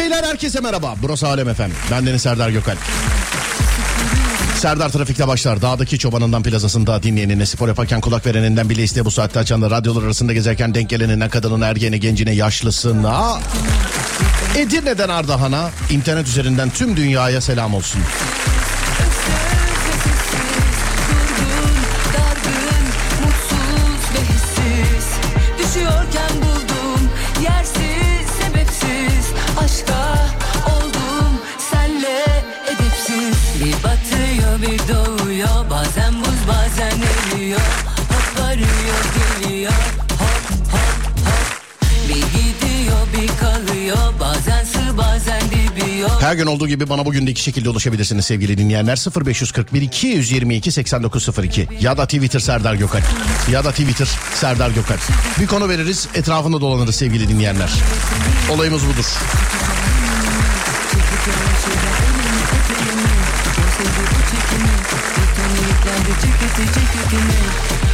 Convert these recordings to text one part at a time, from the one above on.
beyler herkese merhaba. Burası Alem Efem. Ben Deniz Serdar Gökal. Serdar Trafik'te başlar. Dağdaki çobanından plazasında dinleyenine, spor yaparken kulak vereninden bile iste bu saatte açanla radyolar arasında gezerken denk gelenine, kadının, ergene, gencine, yaşlısına... Edirne'den Ardahan'a, internet üzerinden tüm dünyaya selam olsun. Her gün olduğu gibi bana bugün de iki şekilde ulaşabilirsiniz sevgili dinleyenler. 0541 222 8902 ya da Twitter Serdar Gökal ya da Twitter Serdar Gökal. Bir konu veririz etrafında dolanırız sevgili dinleyenler. Olayımız budur. Bana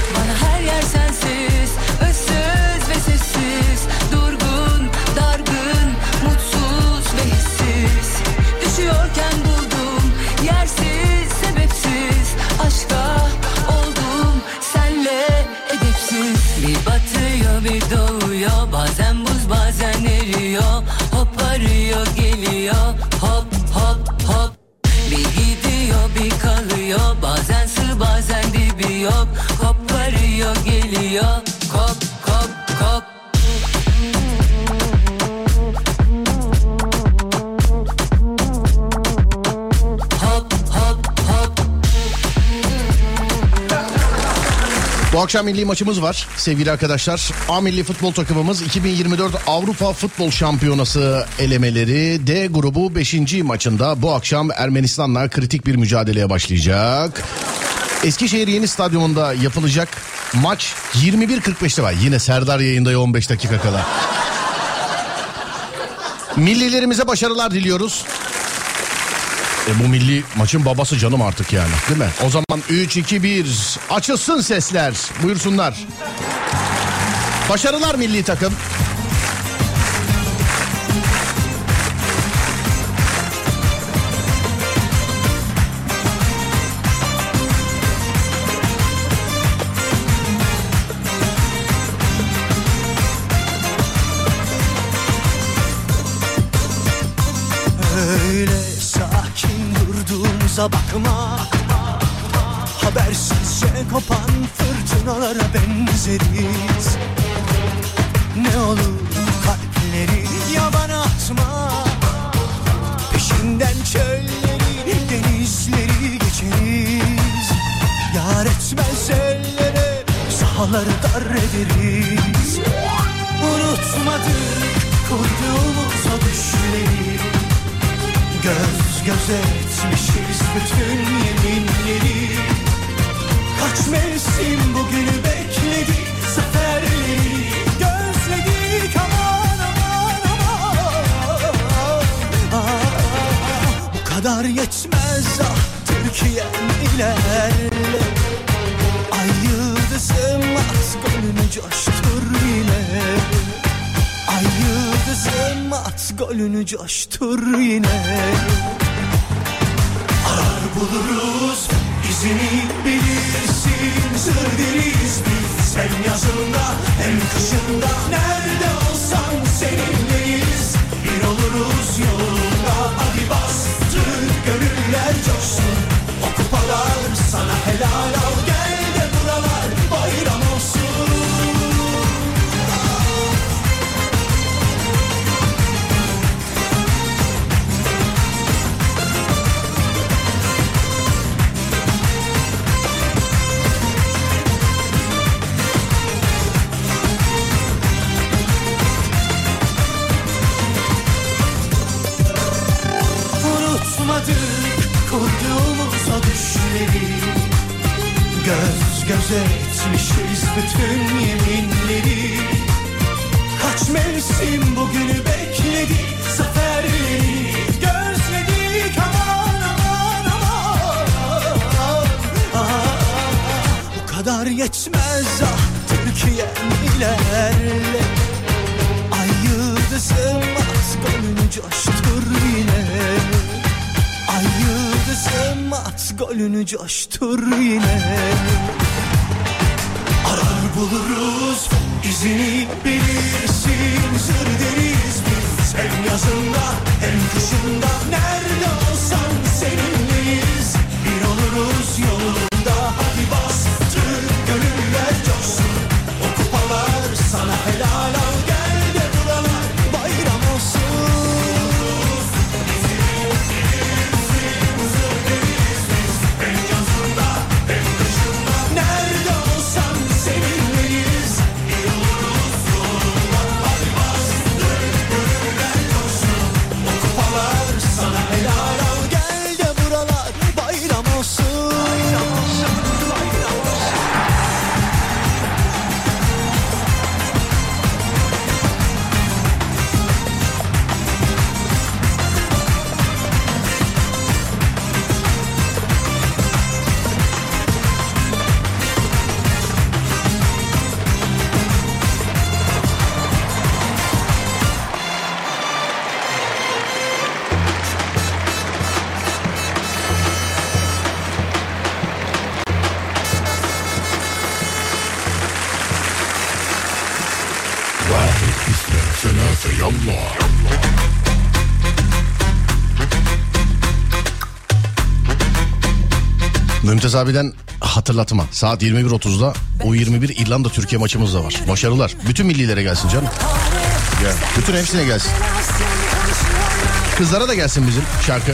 akşam milli maçımız var sevgili arkadaşlar. A milli futbol takımımız 2024 Avrupa Futbol Şampiyonası elemeleri D grubu 5. maçında bu akşam Ermenistan'la kritik bir mücadeleye başlayacak. Eskişehir Yeni Stadyumunda yapılacak maç 21.45'te var. Yine Serdar yayında 15 dakika kala. Millilerimize başarılar diliyoruz. E bu milli maçın babası canım artık yani değil mi? O zaman 3 2 1 açılsın sesler. Buyursunlar. Başarılar milli takım. Bakma. Habersizce kopan fırtınalara benzeriz. Ne olur kalpleri yabana atma. Peşinden çölleri denizleri geçeriz. Yar etmez ellere sahaları dar ederiz. Unutmadık kurduğumuz o düşleri Göz göze etmişiz bütün yeminleri. Kaç mevsim bugünü bekledi Zaferleri gözledik aman aman aman. Ah, Bu kadar yetmez ah Türkiye'm ilerle Ay yıldızım at gönlünü coştur yine at golünü coştur yine. Arar buluruz izini bilirsin. Sır deriz biz hem yazında hem kışında. Nerede olsam seninleyiz. Bir oluruz yolunda hadi bastır Gönüller coşsun. O kupalar sana helal göze etmişiz bütün yeminleri. Kaç mevsim bugünü bekledi Zaferleri gözledik. Aman aman aman. Bu kadar yetmez ah Türkiye'm ilerle Ay yıldızım at golünü coştur yine. Ay yıldızım at golünü coştur yine buluruz. İzini bilirsin. Zır deriz biz hem yazında hem kışında. Nerede olsan seninleyiz. Bir oluruz yolunda abiden hatırlatma. Saat 21.30'da U21 İrlanda Türkiye maçımız da var. Başarılar. Bütün millilere gelsin canım. Gel. Bütün hepsine gelsin. Kızlara da gelsin bizim şarkı.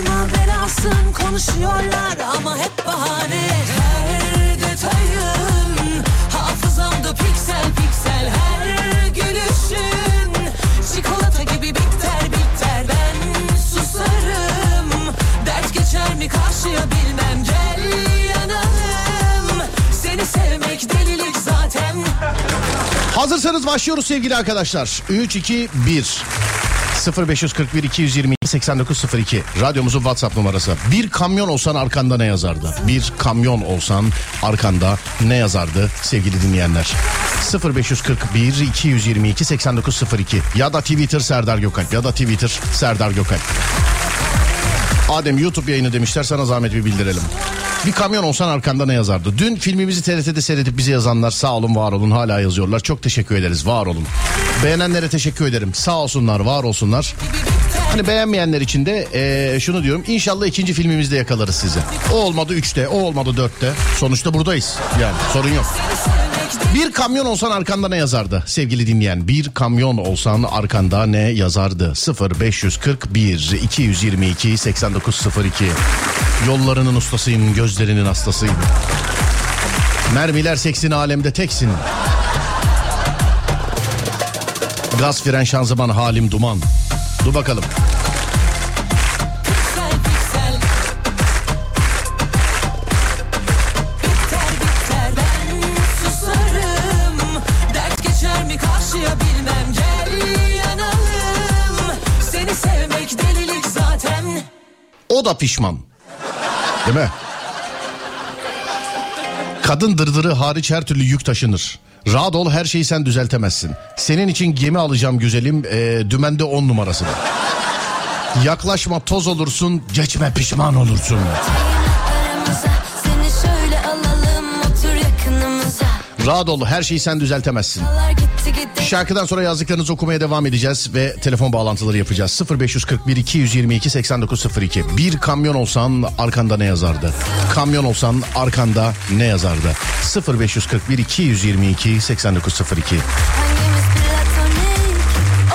Belasın konuşuyorlar ama hep bahane Her detayın hafızamda piksel piksel Her gülüşün çikolata gibi bitter mi karşıya bilmem Gel yanalım seni sevmek delilik zaten Hazırsanız başlıyoruz sevgili arkadaşlar. 3, 2, 1. 0541 220 8902 radyomuzun WhatsApp numarası. Bir kamyon olsan arkanda ne yazardı? Bir kamyon olsan arkanda ne yazardı sevgili dinleyenler? 0541 222 8902 ya da Twitter Serdar Gökalp ya da Twitter Serdar Gökalp. Adem YouTube yayını demişler sana zahmet bir bildirelim. Bir kamyon olsan arkanda ne yazardı? Dün filmimizi TRT'de seyredip bize yazanlar sağ olun var olun hala yazıyorlar. Çok teşekkür ederiz var olun. Beğenenlere teşekkür ederim. Sağ olsunlar var olsunlar. Hani beğenmeyenler için de eee, şunu diyorum. İnşallah ikinci filmimizde yakalarız sizi. O olmadı üçte, o olmadı dörtte. Sonuçta buradayız. Yani sorun yok. Bir kamyon olsan arkanda ne yazardı sevgili dinleyen? Bir kamyon olsan arkanda ne yazardı? 0541 222 8902 Yollarının ustasıyım, gözlerinin hastasıyım. Mermiler seksin alemde teksin. Gaz fren şanzıman halim duman. Dur bakalım. O da pişman. Değil mi? Kadın dırdırı hariç her türlü yük taşınır. Rahat ol her şeyi sen düzeltemezsin. Senin için gemi alacağım güzelim e, dümende on numarasını. Yaklaşma toz olursun geçme pişman olursun. Rahat ol her şeyi sen düzeltemezsin. Şarkıdan sonra yazdıklarınızı okumaya devam edeceğiz ve telefon bağlantıları yapacağız. 0541 222 8902. Bir kamyon olsan arkanda ne yazardı? Kamyon olsan arkanda ne yazardı? 0541 222 8902. Hangimiz platonik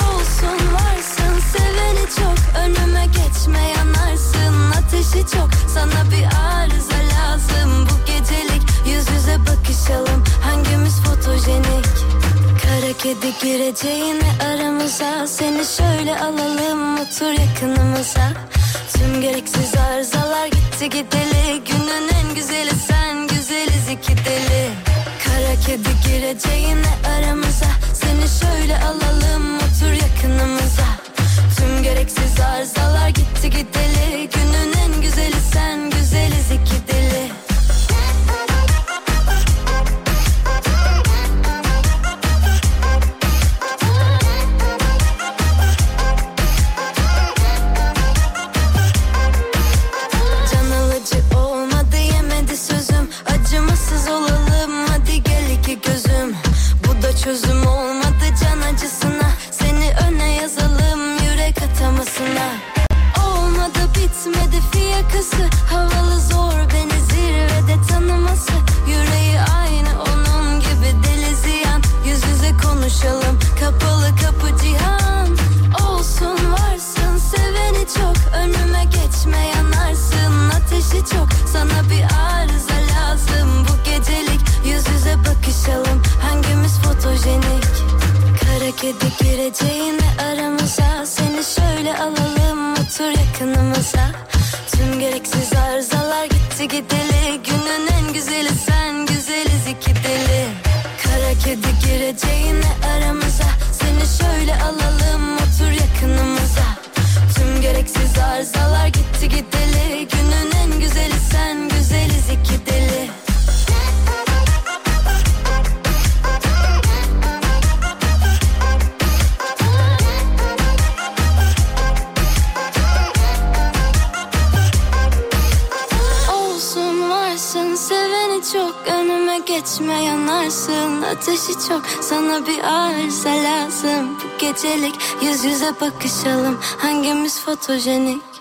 olsun varsın Seveni çok önüme geçme yanarsın Ateşi çok sana bir arıza kedi gireceğine aramıza. Seni şöyle alalım otur yakınımıza. Tüm gereksiz arızalar gitti gideli. Günün en güzeli sen güzeliz iki deli. Kara kedi gireceğine aramıza. Seni şöyle alalım otur yakınımıza. Tüm gereksiz arızalar gitti gideli. Günün en güzeli sen güzeliz iki deli Çözüm olmadı can acısına. Seni öne yazalım yürek atamasına. Olmadı bitmedi fiyakası. Havalı ede gireceğine aramıza. Seni şöyle alalım otur yakınımıza. Tüm gereksiz Ateşi çok sana bir arıza lazım. Bu gecelik yüz yüze bakışalım. Hangimiz fotojenik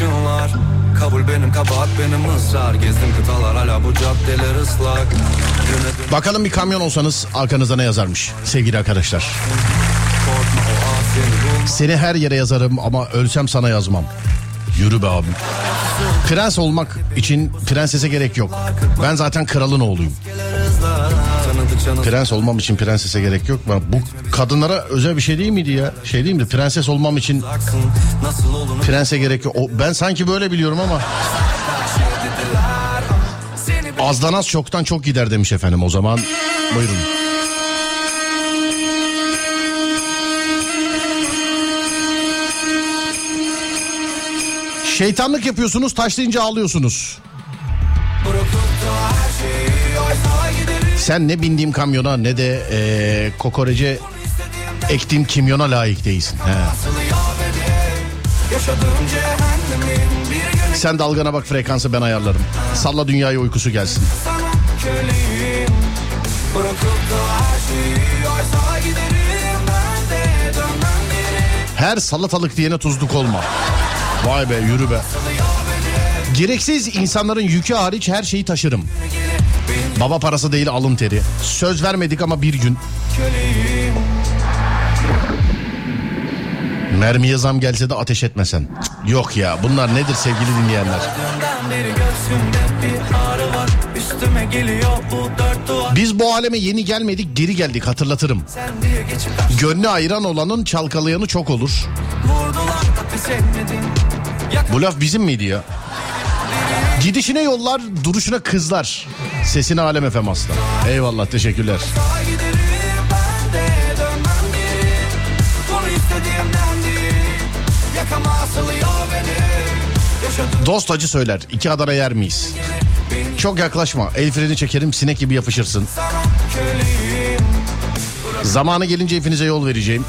vaatleri çınlar Kabul benim kabahat benim ısrar Gezdim kıtalar hala bu caddeler ıslak Güne Bakalım bir kamyon olsanız arkanızda ne yazarmış sevgili arkadaşlar. Seni her yere yazarım ama ölsem sana yazmam. Yürü be abim. Prens olmak için prensese gerek yok. Ben zaten kralın oğluyum. Prens olmam için prensese gerek yok. Bu kadınlara özel bir şey değil miydi ya? Şey değil miydi? Prenses olmam için prense gerek yok. Ben sanki böyle biliyorum ama. Azdan az çoktan çok gider demiş efendim o zaman. Buyurun. Şeytanlık yapıyorsunuz taşlayınca ağlıyorsunuz. Sen ne bindiğim kamyona ne de eee kokorece ektiğim kimyona layık değilsin. He. Sen dalgana bak frekansı ben ayarlarım. Salla dünyaya uykusu gelsin. her şeyi oysa giderim Her salatalık diyene tuzluk olma. Vay be yürü be. Gereksiz insanların yükü hariç her şeyi taşırım. Baba parası değil alın teri. Söz vermedik ama bir gün. köleyim Mermiye zam gelse de ateş etmesen. Yok ya bunlar nedir sevgili dinleyenler? Biz bu aleme yeni gelmedik geri geldik hatırlatırım. Gönlü ayıran olanın çalkalayanı çok olur. Bu laf bizim miydi ya? Gidişine yollar, duruşuna kızlar. Sesini alem efem asla. Eyvallah teşekkürler. Dost acı söyler. iki Adana yer miyiz? Çok yaklaşma. El freni çekerim sinek gibi yapışırsın. Zamanı gelince hepinize yol vereceğim.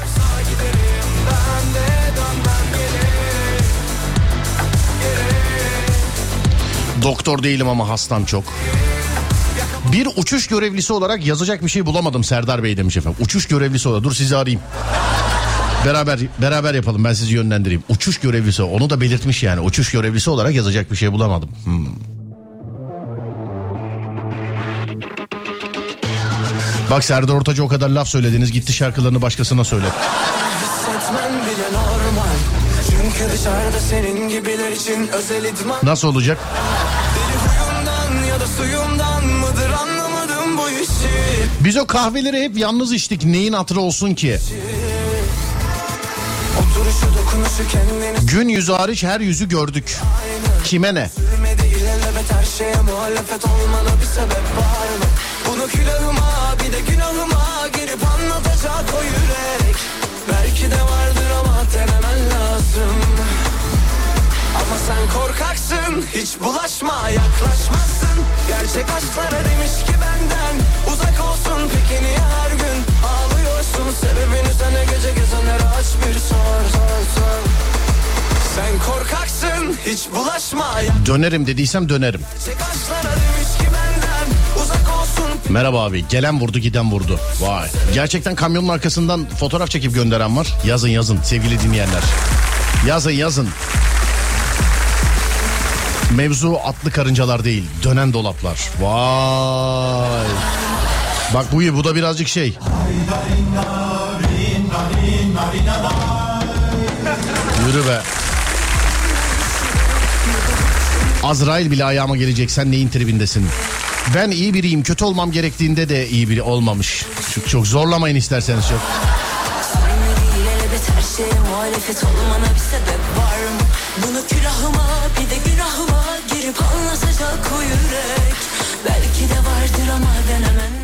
Doktor değilim ama hastam çok. Bir uçuş görevlisi olarak yazacak bir şey bulamadım Serdar Bey demiş efendim. Uçuş görevlisi olarak. Dur sizi arayayım. Beraber beraber yapalım ben sizi yönlendireyim. Uçuş görevlisi onu da belirtmiş yani. Uçuş görevlisi olarak yazacak bir şey bulamadım. Hmm. Bak Serdar Ortaç'a o kadar laf söylediniz gitti şarkılarını başkasına söyle. Hissetmen bile Biz o kahveleri hep yalnız içtik. Neyin hatırı olsun ki? Gün yüzü hariç her yüzü gördük. Kime ne? Bunu külahıma bir de günahıma girip anlatacak o yürek Belki de vardır ama denemen lazım Ama sen korkaksın hiç bulaşma yaklaşmazsın Gerçek aşklara demiş ki benden uzak olsun Peki niye her gün ağlıyorsun Sebebini sana gece gezenlere aç bir sor sor sor Sen korkaksın hiç bulaşma Dönerim dediysem dönerim. Benden Merhaba abi. Gelen vurdu giden vurdu. Vay. Gerçekten kamyonun arkasından fotoğraf çekip gönderen var. Yazın yazın sevgili dinleyenler. Yazın yazın. Mevzu atlı karıncalar değil, dönen dolaplar. Vay. Bak bu bu da birazcık şey. Yürü be. Azrail bile ayağıma gelecek sen neyin tribindesin? Ben iyi biriyim kötü olmam gerektiğinde de iyi biri olmamış. Çok, çok zorlamayın isterseniz çok. Mı? Bunu külahıma bir de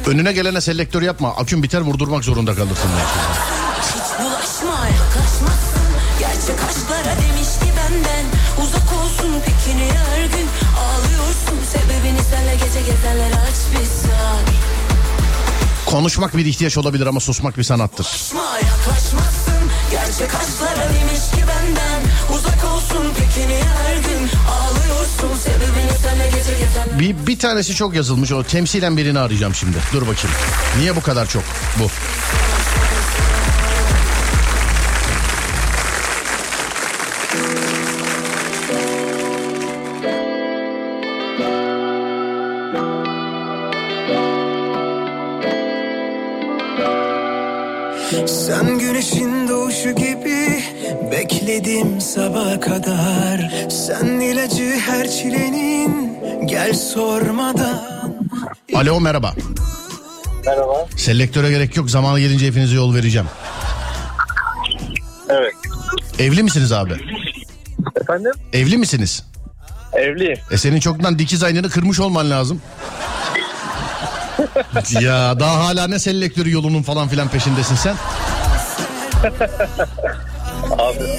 Önüne gelene selektör yapma. Akün biter vurdurmak zorunda kalırsın. Hiç bulaşma yaklaşmazsın Gerçek aşklara demiş ki benden. Uzak olsun peki niye her gün? Ağlıyorsun Sebebini senle gece gezenler aç bir sar Konuşmak bir ihtiyaç olabilir ama susmak bir sanattır. Yaklaşma yaklaşmazsın Gerçek aşklara demiş ki benden. Uzak olsun peki niye her gün Bir, bir tanesi çok yazılmış. O temsilen birini arayacağım şimdi. Dur bakayım. Niye bu kadar çok? Bu. Sen güneşin doğuşu gibi bekledim sabaha kadar Sen ilacı her çilenin gel sormadan Alo merhaba. Merhaba. Selektöre gerek yok. Zamanı gelince hepinize yol vereceğim. Evet. Evli misiniz abi? Efendim? Evli misiniz? Evliyim. E senin çoktan dikiz aynını kırmış olman lazım. ya daha hala ne selektörü yolunun falan filan peşindesin sen.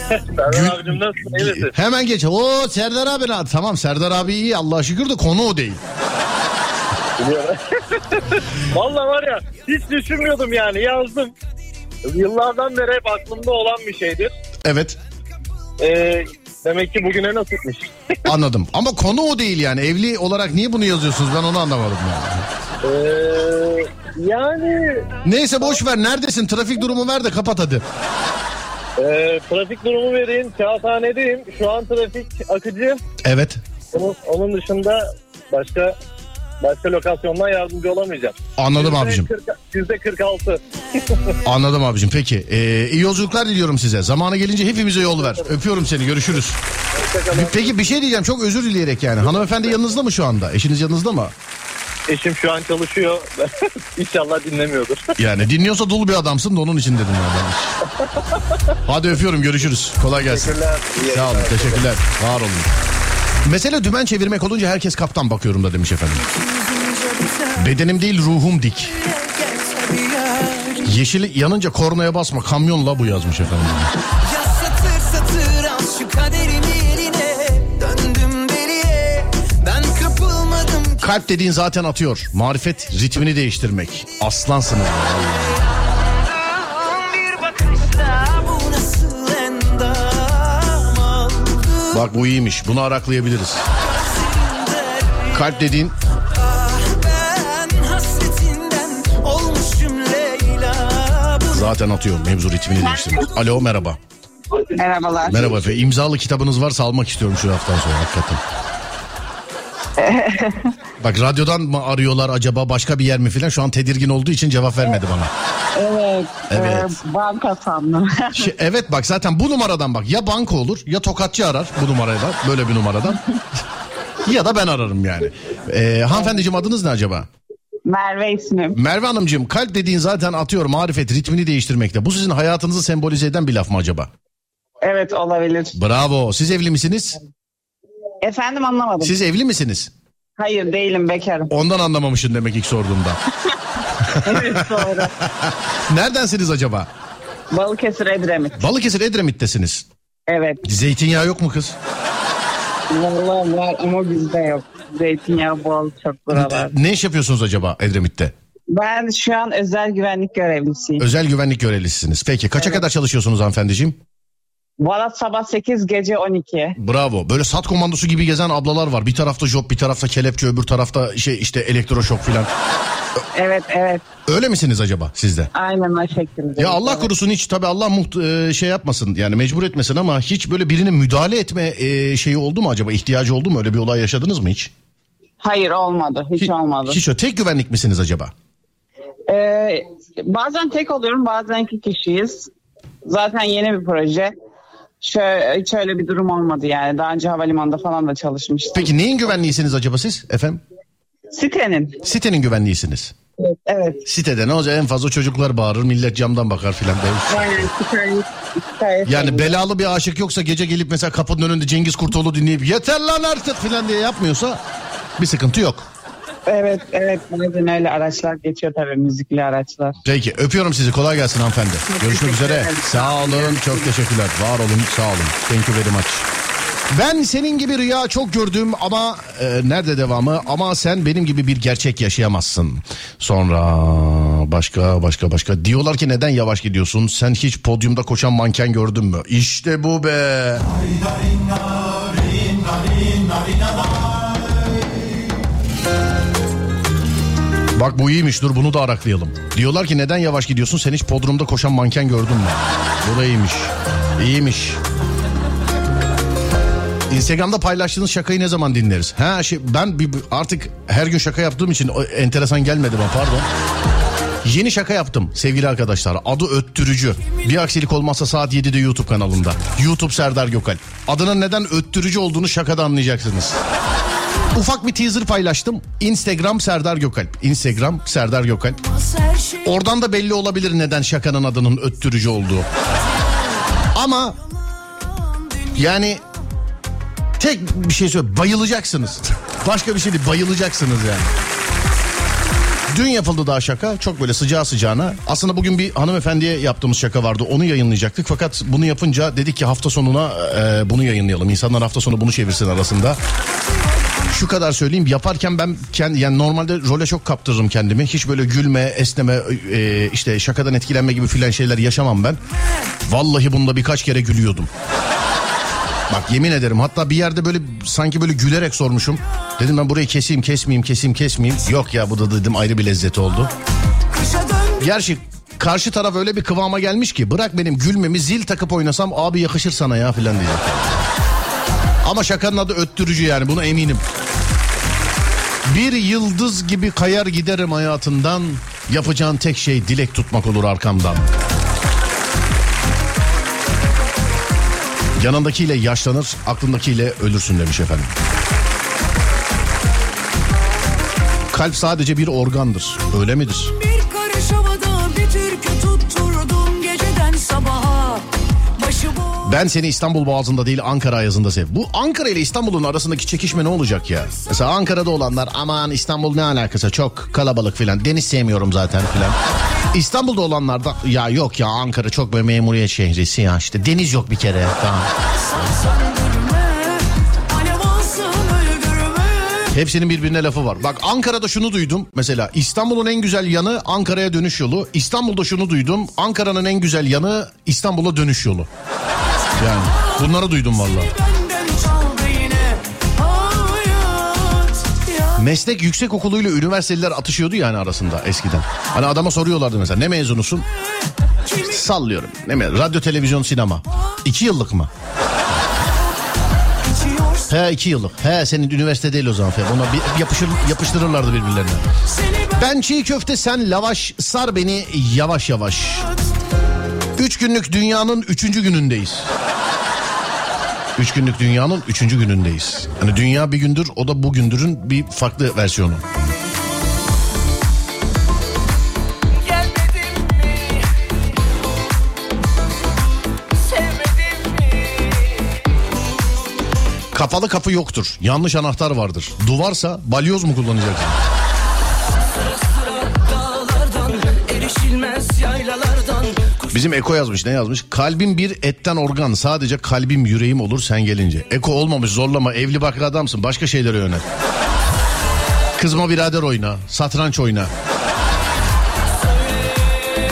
Serdar abicim nasılsın? İyi misin? Hemen geç. O Serdar abi ne? Tamam Serdar abi iyi Allah'a şükür de konu o değil. Valla var ya hiç düşünmüyordum yani yazdım. Yıllardan beri hep aklımda olan bir şeydir. Evet Ee, demek ki bugüne nasipmiş. anladım. Ama konu o değil yani. Evli olarak niye bunu yazıyorsunuz ben onu anlamadım yani. Ee, yani Neyse boş ver neredesin trafik durumu ver de kapat hadi. E, trafik durumu vereyim. Kağıthanedeyim. Şu an trafik akıcı. Evet Onun, onun dışında başka başka lokasyondan yardımcı olamayacağım. anladım Yüzde abicim. 40 Yüzde 46. Anladım abicim peki. Ee, iyi yolculuklar diliyorum size. Zamanı gelince hepimize yol ver. Öpüyorum seni görüşürüz. Peki bir şey diyeceğim çok özür dileyerek yani. Hanımefendi yanınızda mı şu anda? Eşiniz yanınızda mı? Eşim şu an çalışıyor. İnşallah dinlemiyordur. Yani dinliyorsa dolu bir adamsın da onun için dedim yani. Hadi öpüyorum görüşürüz. Kolay gelsin. Teşekkürler. İyi Sağ olun yayınlar. teşekkürler. Var olun. Mesele dümen çevirmek olunca herkes kaptan bakıyorum da demiş efendim. Bedenim değil ruhum dik. Yeşil yanınca kornaya basma kamyonla bu yazmış efendim. Ya satır satır al şu kaderimi Kalp dediğin zaten atıyor. Marifet ritmini değiştirmek. Aslansınız. Bak bu iyiymiş. Bunu araklayabiliriz. Kalp dediğin zaten atıyor. Mevzu ritmini değiştirmek. Alo merhaba. Merhabalar. Merhaba efendim. İmzalı kitabınız varsa almak istiyorum şu haftadan sonra hakikaten. Bak radyodan mı arıyorlar acaba başka bir yer mi filan şu an tedirgin olduğu için cevap vermedi bana. Evet. Evet. e, banka sandım. Şey, evet bak zaten bu numaradan bak ya banka olur ya tokatçı arar bu numarayla böyle bir numaradan. ya da ben ararım yani. Ee, hanımefendiciğim adınız ne acaba? Merve ismim. Merve Hanımcığım kalp dediğin zaten atıyor marifet ritmini değiştirmekte. Bu sizin hayatınızı sembolize eden bir laf mı acaba? Evet olabilir. Bravo. Siz evli misiniz? Efendim anlamadım. Siz evli misiniz? Hayır değilim bekarım. Ondan anlamamışsın demek ilk sorduğumda. evet doğru. Neredensiniz acaba? Balıkesir Edremit. Balıkesir Edremit'tesiniz. Evet. Zeytinyağı yok mu kız? Vallahi var ama bizde yok. Zeytinyağı bol çok buralar. Ne iş yapıyorsunuz acaba Edremit'te? Ben şu an özel güvenlik görevlisiyim. Özel güvenlik görevlisisiniz. Peki kaça kadar çalışıyorsunuz hanımefendiciğim? Valla sabah 8 gece 12. Bravo. Böyle sat komandosu gibi gezen ablalar var. Bir tarafta job, bir tarafta kelepçe, öbür tarafta şey işte elektroşok filan. Evet evet Öyle misiniz acaba sizde? aynen o şekilde. Ya Allah Evet. korusun hiç tabii Allah muht e, şey yapmasın yani mecbur etmesin ama hiç böyle birine müdahale etme e, şeyi oldu mu acaba ihtiyacı oldu mu öyle bir olay yaşadınız mı hiç? Hayır olmadı hiç, olmadı. Hiç tek güvenlik misiniz acaba? Ee, bazen tek oluyorum bazen iki kişiyiz. Zaten yeni bir proje. Şöyle, hiç öyle bir durum olmadı yani. Daha önce havalimanında falan da çalışmıştım. Peki neyin güvenliğisiniz acaba siz efendim? Sitenin. Sitenin güvenliğisiniz. Evet. Sitede ne olacak en fazla çocuklar bağırır millet camdan bakar filan. Aynen siteye Yani belalı bir aşık yoksa gece gelip mesela kapının önünde Cengiz Kurtoğlu dinleyip yeter lan artık filan diye yapmıyorsa bir sıkıntı yok. Evet evet bazen öyle araçlar geçiyor tabii müzikli araçlar. Peki öpüyorum sizi kolay gelsin hanımefendi. Görüşmek üzere. Sağ olun çok teşekkürler. Var olun sağ olun. Thank you very much. Ben senin gibi rüya çok gördüm ama e, nerede devamı ama sen benim gibi bir gerçek yaşayamazsın. Sonra başka başka başka diyorlar ki neden yavaş gidiyorsun sen hiç podyumda koşan manken gördün mü? İşte bu be. Bak bu iyiymiş dur bunu da araklayalım. Diyorlar ki neden yavaş gidiyorsun sen hiç podrumda koşan manken gördün mü? Bu da iyiymiş. İyiymiş. Instagram'da paylaştığınız şakayı ne zaman dinleriz? Ha şey, ben bir, artık her gün şaka yaptığım için enteresan gelmedi bana pardon. Yeni şaka yaptım sevgili arkadaşlar. Adı Öttürücü. Bir aksilik olmazsa saat 7'de YouTube kanalında. YouTube Serdar Gökal. Adının neden öttürücü olduğunu şakada anlayacaksınız. Ufak bir teaser paylaştım. Instagram Serdar Gökalp. Instagram Serdar Gökalp. Oradan da belli olabilir neden şakanın adının öttürücü olduğu. Ama yani tek bir şey söyle bayılacaksınız. Başka bir şey değil bayılacaksınız yani. Dün yapıldı daha şaka çok böyle sıcağı sıcağına. Aslında bugün bir hanımefendiye yaptığımız şaka vardı onu yayınlayacaktık. Fakat bunu yapınca dedik ki hafta sonuna e, bunu yayınlayalım. İnsanlar hafta sonu bunu çevirsin arasında. Şu kadar söyleyeyim yaparken ben kendi yani normalde role çok kaptırırım kendimi. Hiç böyle gülme, esneme, e, işte şakadan etkilenme gibi filan şeyler yaşamam ben. Vallahi bunda birkaç kere gülüyordum. Bak yemin ederim hatta bir yerde böyle sanki böyle gülerek sormuşum. Dedim ben burayı keseyim kesmeyeyim keseyim kesmeyeyim. Yok ya bu da dedim ayrı bir lezzeti oldu. Gerçi karşı taraf öyle bir kıvama gelmiş ki bırak benim gülmemi zil takıp oynasam abi yakışır sana ya filan diye. Ama şakanın adı öttürücü yani buna eminim. Bir yıldız gibi kayar giderim hayatından. Yapacağın tek şey dilek tutmak olur arkamdan. Yanındakiyle yaşlanır, aklındakiyle ölürsün demiş efendim. Kalp sadece bir organdır. Öyle midir? Bir karış havada bir türkü Ben seni İstanbul Boğazı'nda değil Ankara Ayazı'nda sev. Bu Ankara ile İstanbul'un arasındaki çekişme ne olacak ya? Mesela Ankara'da olanlar aman İstanbul ne alakası çok kalabalık filan. Deniz sevmiyorum zaten filan. İstanbul'da olanlar da ya yok ya Ankara çok böyle memuriyet şehrisi ya işte deniz yok bir kere. Tamam. Hepsinin birbirine lafı var. Bak Ankara'da şunu duydum. Mesela İstanbul'un en güzel yanı Ankara'ya dönüş yolu. İstanbul'da şunu duydum. Ankara'nın en güzel yanı İstanbul'a dönüş yolu. Yani bunları duydum. Ya Meslek yüksek okuluyla üniversiteliler atışıyordu yani arasında eskiden. Hani adama soruyorlardı mesela ne mezunusun? Sallıyorum. Ne me Radyo, televizyon, sinema. İki yıllık mı? He iki yıllık. He senin üniversite değil o zaman. Fe. Ona bir yapışır, yapıştırırlardı birbirlerine. Ben çiğ köfte sen lavaş sar beni yavaş yavaş. Üç günlük dünyanın üçüncü günündeyiz. Üç günlük dünyanın üçüncü günündeyiz. Hani dünya bir gündür o da bugündürün bir farklı versiyonu. Kapalı kapı yoktur. Yanlış anahtar vardır. Duvarsa balyoz mu kullanacaksın? Bizim Eko yazmış ne yazmış? Kalbim bir etten organ sadece kalbim yüreğim olur sen gelince. Eko olmamış zorlama evli bakır adamsın başka şeylere yönel. Kızma birader oyna satranç oyna.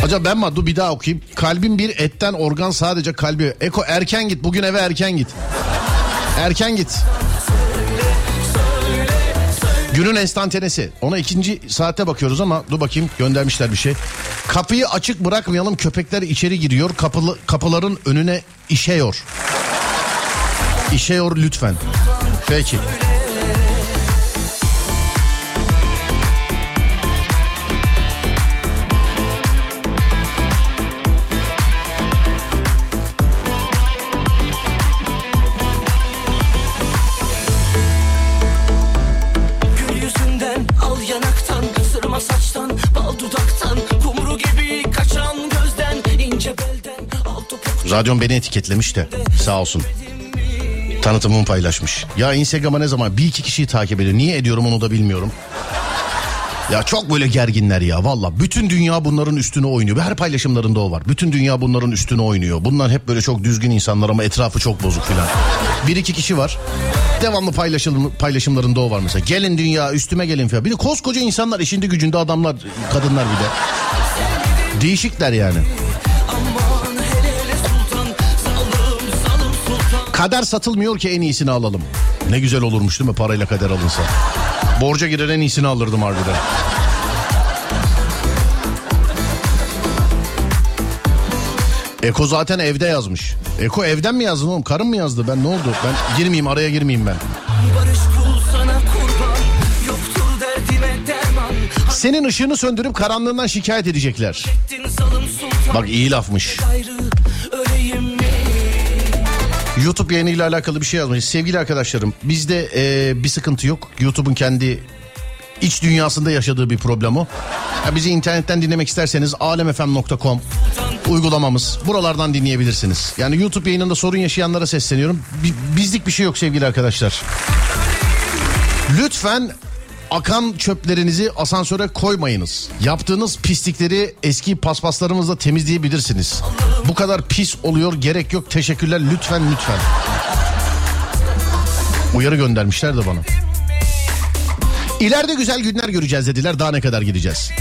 Acaba ben mi? Dur bir daha okuyayım. Kalbin bir etten organ sadece kalbi. Eko erken git. Bugün eve erken git. Erken git. Günün enstantanesi. Ona ikinci saate bakıyoruz ama dur bakayım göndermişler bir şey. Kapıyı açık bırakmayalım köpekler içeri giriyor. Kapılı, kapıların önüne işeyor. İşeyor lütfen. Peki. Radyon beni etiketlemiş de sağ olsun. Tanıtımımı paylaşmış. Ya Instagram'a ne zaman bir iki kişiyi takip ediyor. Niye ediyorum onu da bilmiyorum. Ya çok böyle gerginler ya valla. Bütün dünya bunların üstüne oynuyor. Her paylaşımlarında o var. Bütün dünya bunların üstüne oynuyor. Bunlar hep böyle çok düzgün insanlar ama etrafı çok bozuk filan. Bir iki kişi var. Devamlı paylaşım, paylaşımlarında o var mesela. Gelin dünya üstüme gelin falan. Bir de koskoca insanlar işinde gücünde adamlar kadınlar bir de. Değişikler yani. Kader satılmıyor ki en iyisini alalım. Ne güzel olurmuş değil mi parayla kader alınsa. Borca girer en iyisini alırdım harbiden. Eko zaten evde yazmış. Eko evden mi yazdın oğlum? Karın mı yazdı? Ben ne oldu? Ben girmeyeyim araya girmeyeyim ben. Senin ışığını söndürüp karanlığından şikayet edecekler. Bak iyi lafmış. Gayrı YouTube yayınıyla alakalı bir şey yazmış. Sevgili arkadaşlarım bizde e, bir sıkıntı yok. YouTube'un kendi iç dünyasında yaşadığı bir problem o. Ya bizi internetten dinlemek isterseniz alemfm.com uygulamamız. Buralardan dinleyebilirsiniz. Yani YouTube yayınında sorun yaşayanlara sesleniyorum. Bi- bizlik bir şey yok sevgili arkadaşlar. Lütfen akan çöplerinizi asansöre koymayınız. Yaptığınız pislikleri eski paspaslarımızla temizleyebilirsiniz. Bu kadar pis oluyor gerek yok teşekkürler lütfen lütfen. Uyarı göndermişler de bana. İleride güzel günler göreceğiz dediler daha ne kadar gideceğiz.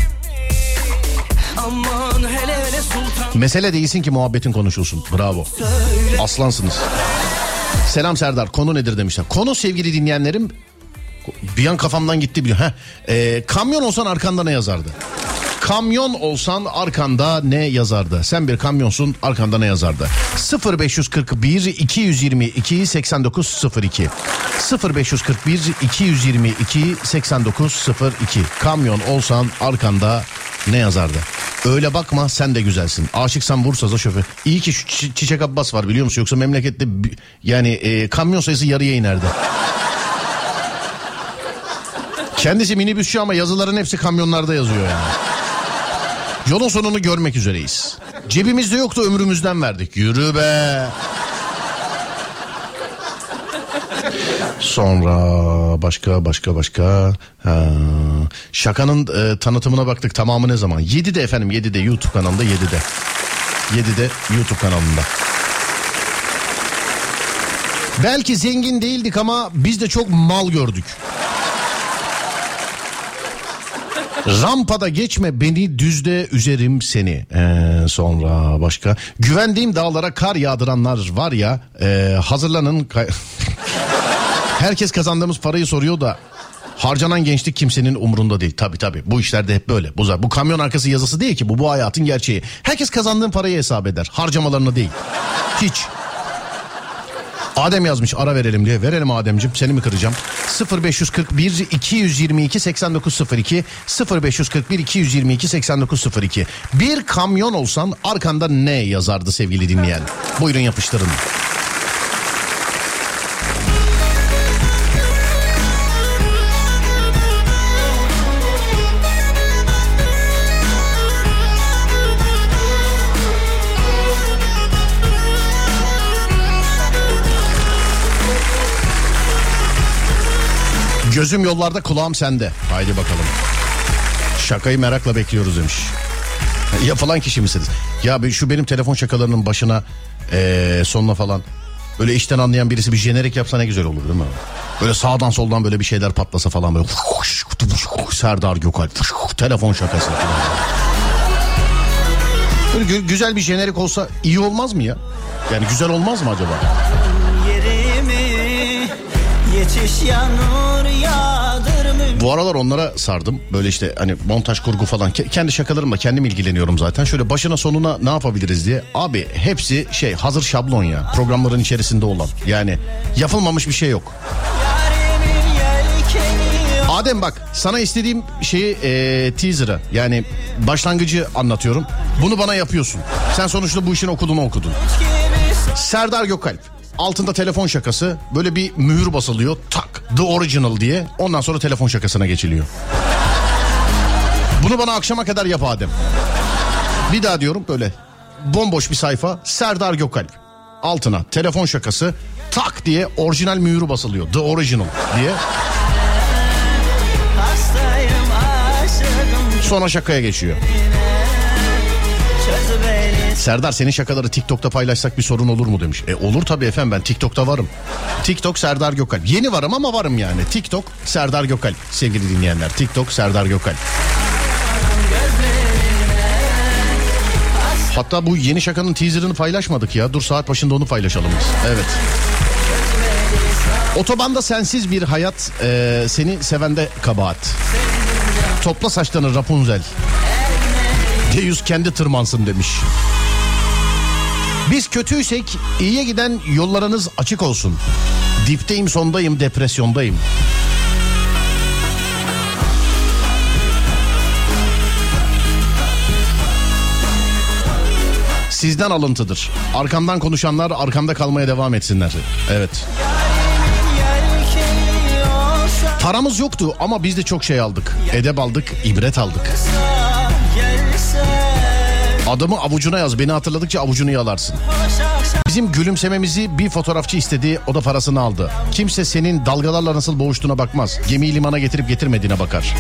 Mesele değilsin ki muhabbetin konuşulsun. Bravo. Aslansınız. Selam Serdar. Konu nedir demişler. Konu sevgili dinleyenlerim bir an kafamdan gitti biliyor. Heh, ee, kamyon olsan arkanda ne yazardı? Kamyon olsan arkanda ne yazardı? Sen bir kamyonsun arkanda ne yazardı? 0541 222 8902 0541 222 8902 Kamyon olsan arkanda ne yazardı? Öyle bakma sen de güzelsin. Aşıksan Bursa'da şoför. İyi ki şu Çi- Çiçek Abbas var biliyor musun? Yoksa memlekette yani e, kamyon sayısı yarıya inerdi. Kendisi minibüsçü ama yazıların hepsi kamyonlarda yazıyor yani. Yolun sonunu görmek üzereyiz. Cebimizde yoktu ömrümüzden verdik. Yürü be. Sonra başka başka başka ha. şakanın e, tanıtımına baktık tamamı ne zaman 7'de efendim 7'de YouTube kanalında 7'de 7'de YouTube kanalında belki zengin değildik ama biz de çok mal gördük Rampada geçme beni düzde üzerim seni. Ee, sonra başka. Güvendiğim dağlara kar yağdıranlar var ya e, hazırlanın. Herkes kazandığımız parayı soruyor da harcanan gençlik kimsenin umurunda değil. Tabii tabii bu işlerde hep böyle. Bu, bu kamyon arkası yazısı değil ki bu bu hayatın gerçeği. Herkes kazandığın parayı hesap eder harcamalarını değil. Hiç. Adem yazmış ara verelim diye. Verelim Ademcim seni mi kıracağım? 0541 222 8902 0541 222 8902 Bir kamyon olsan arkanda ne yazardı sevgili dinleyen? Buyurun yapıştırın. Gözüm yollarda kulağım sende. Haydi bakalım. Şakayı merakla bekliyoruz demiş. Yapılan kişi misiniz? Ya şu benim telefon şakalarının başına eee sonuna falan böyle işten anlayan birisi bir jenerik yapsa ne güzel olur değil mi? Böyle sağdan soldan böyle bir şeyler patlasa falan böyle Serdar Gökalp telefon şakası falan. Böyle gü- güzel bir jenerik olsa iyi olmaz mı ya? Yani güzel olmaz mı acaba? yerimi Yetiş mü Bu aralar onlara sardım. Böyle işte hani montaj kurgu falan. Ke- kendi şakalarımla kendim ilgileniyorum zaten. Şöyle başına sonuna ne yapabiliriz diye. Abi hepsi şey hazır şablon ya. Programların içerisinde olan. Yani yapılmamış bir şey yok. Adem bak sana istediğim şeyi e, teaser'ı yani başlangıcı anlatıyorum. Bunu bana yapıyorsun. Sen sonuçta bu işin okulunu okudun. Serdar Gökalp. Altında telefon şakası. Böyle bir mühür basılıyor. Tak. The Original diye. Ondan sonra telefon şakasına geçiliyor. Bunu bana akşama kadar yap Adem. Bir daha diyorum böyle. Bomboş bir sayfa. Serdar Gökalp. Altına telefon şakası. Tak diye orijinal mühürü basılıyor. The Original diye. Sonra şakaya geçiyor. Serdar senin şakaları TikTok'ta paylaşsak bir sorun olur mu demiş. E olur tabii efendim ben TikTok'ta varım. TikTok Serdar Gökalp. Yeni varım ama varım yani. TikTok Serdar Gökalp sevgili dinleyenler. TikTok Serdar Gökalp. Hatta bu yeni şakanın teaserını paylaşmadık ya. Dur saat başında onu paylaşalım biz. Evet. Otobanda sensiz bir hayat e, seni sevende kabahat. Topla saçlarını Rapunzel. Deyüz kendi tırmansın demiş. Biz kötüysek iyiye giden yollarınız açık olsun. Dipteyim sondayım depresyondayım. Sizden alıntıdır. Arkamdan konuşanlar arkamda kalmaya devam etsinler. Evet. Paramız yoktu ama biz de çok şey aldık. Edep aldık, ibret aldık. Adamı avucuna yaz. Beni hatırladıkça avucunu yalarsın. Bizim gülümsememizi bir fotoğrafçı istedi. O da parasını aldı. Kimse senin dalgalarla nasıl boğuştuğuna bakmaz. Gemiyi limana getirip getirmediğine bakar.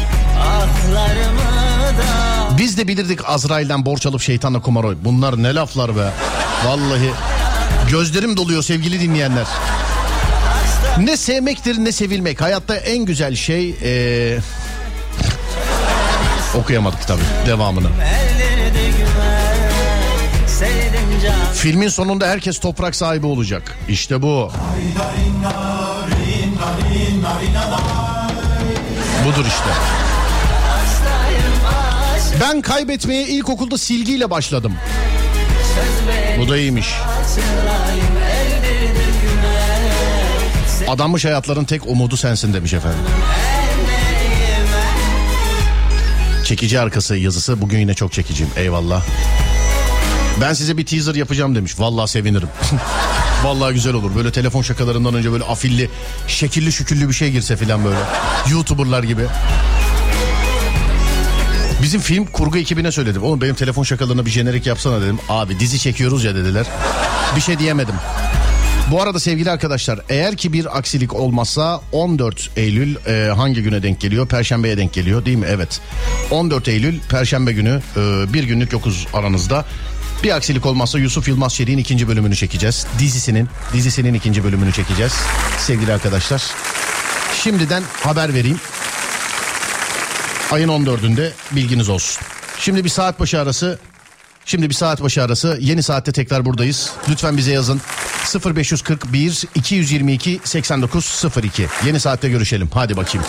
Biz de bilirdik Azrail'den borç alıp şeytanla kumar oy. Bunlar ne laflar be. Vallahi gözlerim doluyor sevgili dinleyenler. Ne sevmektir ne sevilmek. Hayatta en güzel şey... ee, Okuyamadık tabii devamını. Filmin sonunda herkes toprak sahibi olacak. İşte bu. Budur işte. Ben kaybetmeye ilkokulda silgiyle başladım. Bu da iyiymiş. Adanmış hayatların tek umudu sensin demiş efendim. Çekici arkası yazısı bugün yine çok çekiciyim. Eyvallah. Ben size bir teaser yapacağım demiş. Vallahi sevinirim. Vallahi güzel olur. Böyle telefon şakalarından önce böyle afilli, şekilli şüküllü bir şey girse filan böyle. YouTuber'lar gibi. Bizim film kurgu ekibine söyledim. Oğlum benim telefon şakalarına bir jenerik yapsana dedim. Abi dizi çekiyoruz ya dediler. Bir şey diyemedim. Bu arada sevgili arkadaşlar eğer ki bir aksilik olmazsa 14 Eylül e, hangi güne denk geliyor? Perşembeye denk geliyor değil mi? Evet. 14 Eylül Perşembe günü e, bir günlük yokuz aranızda. Bir aksilik olmazsa Yusuf Yılmaz Şeri'nin ikinci bölümünü çekeceğiz. Dizisinin, dizisinin ikinci bölümünü çekeceğiz sevgili arkadaşlar. Şimdiden haber vereyim. Ayın 14'ünde bilginiz olsun. Şimdi bir saat başı arası Şimdi bir saat başı arası yeni saatte tekrar buradayız. Lütfen bize yazın 0541 222 8902 yeni saatte görüşelim hadi bakayım.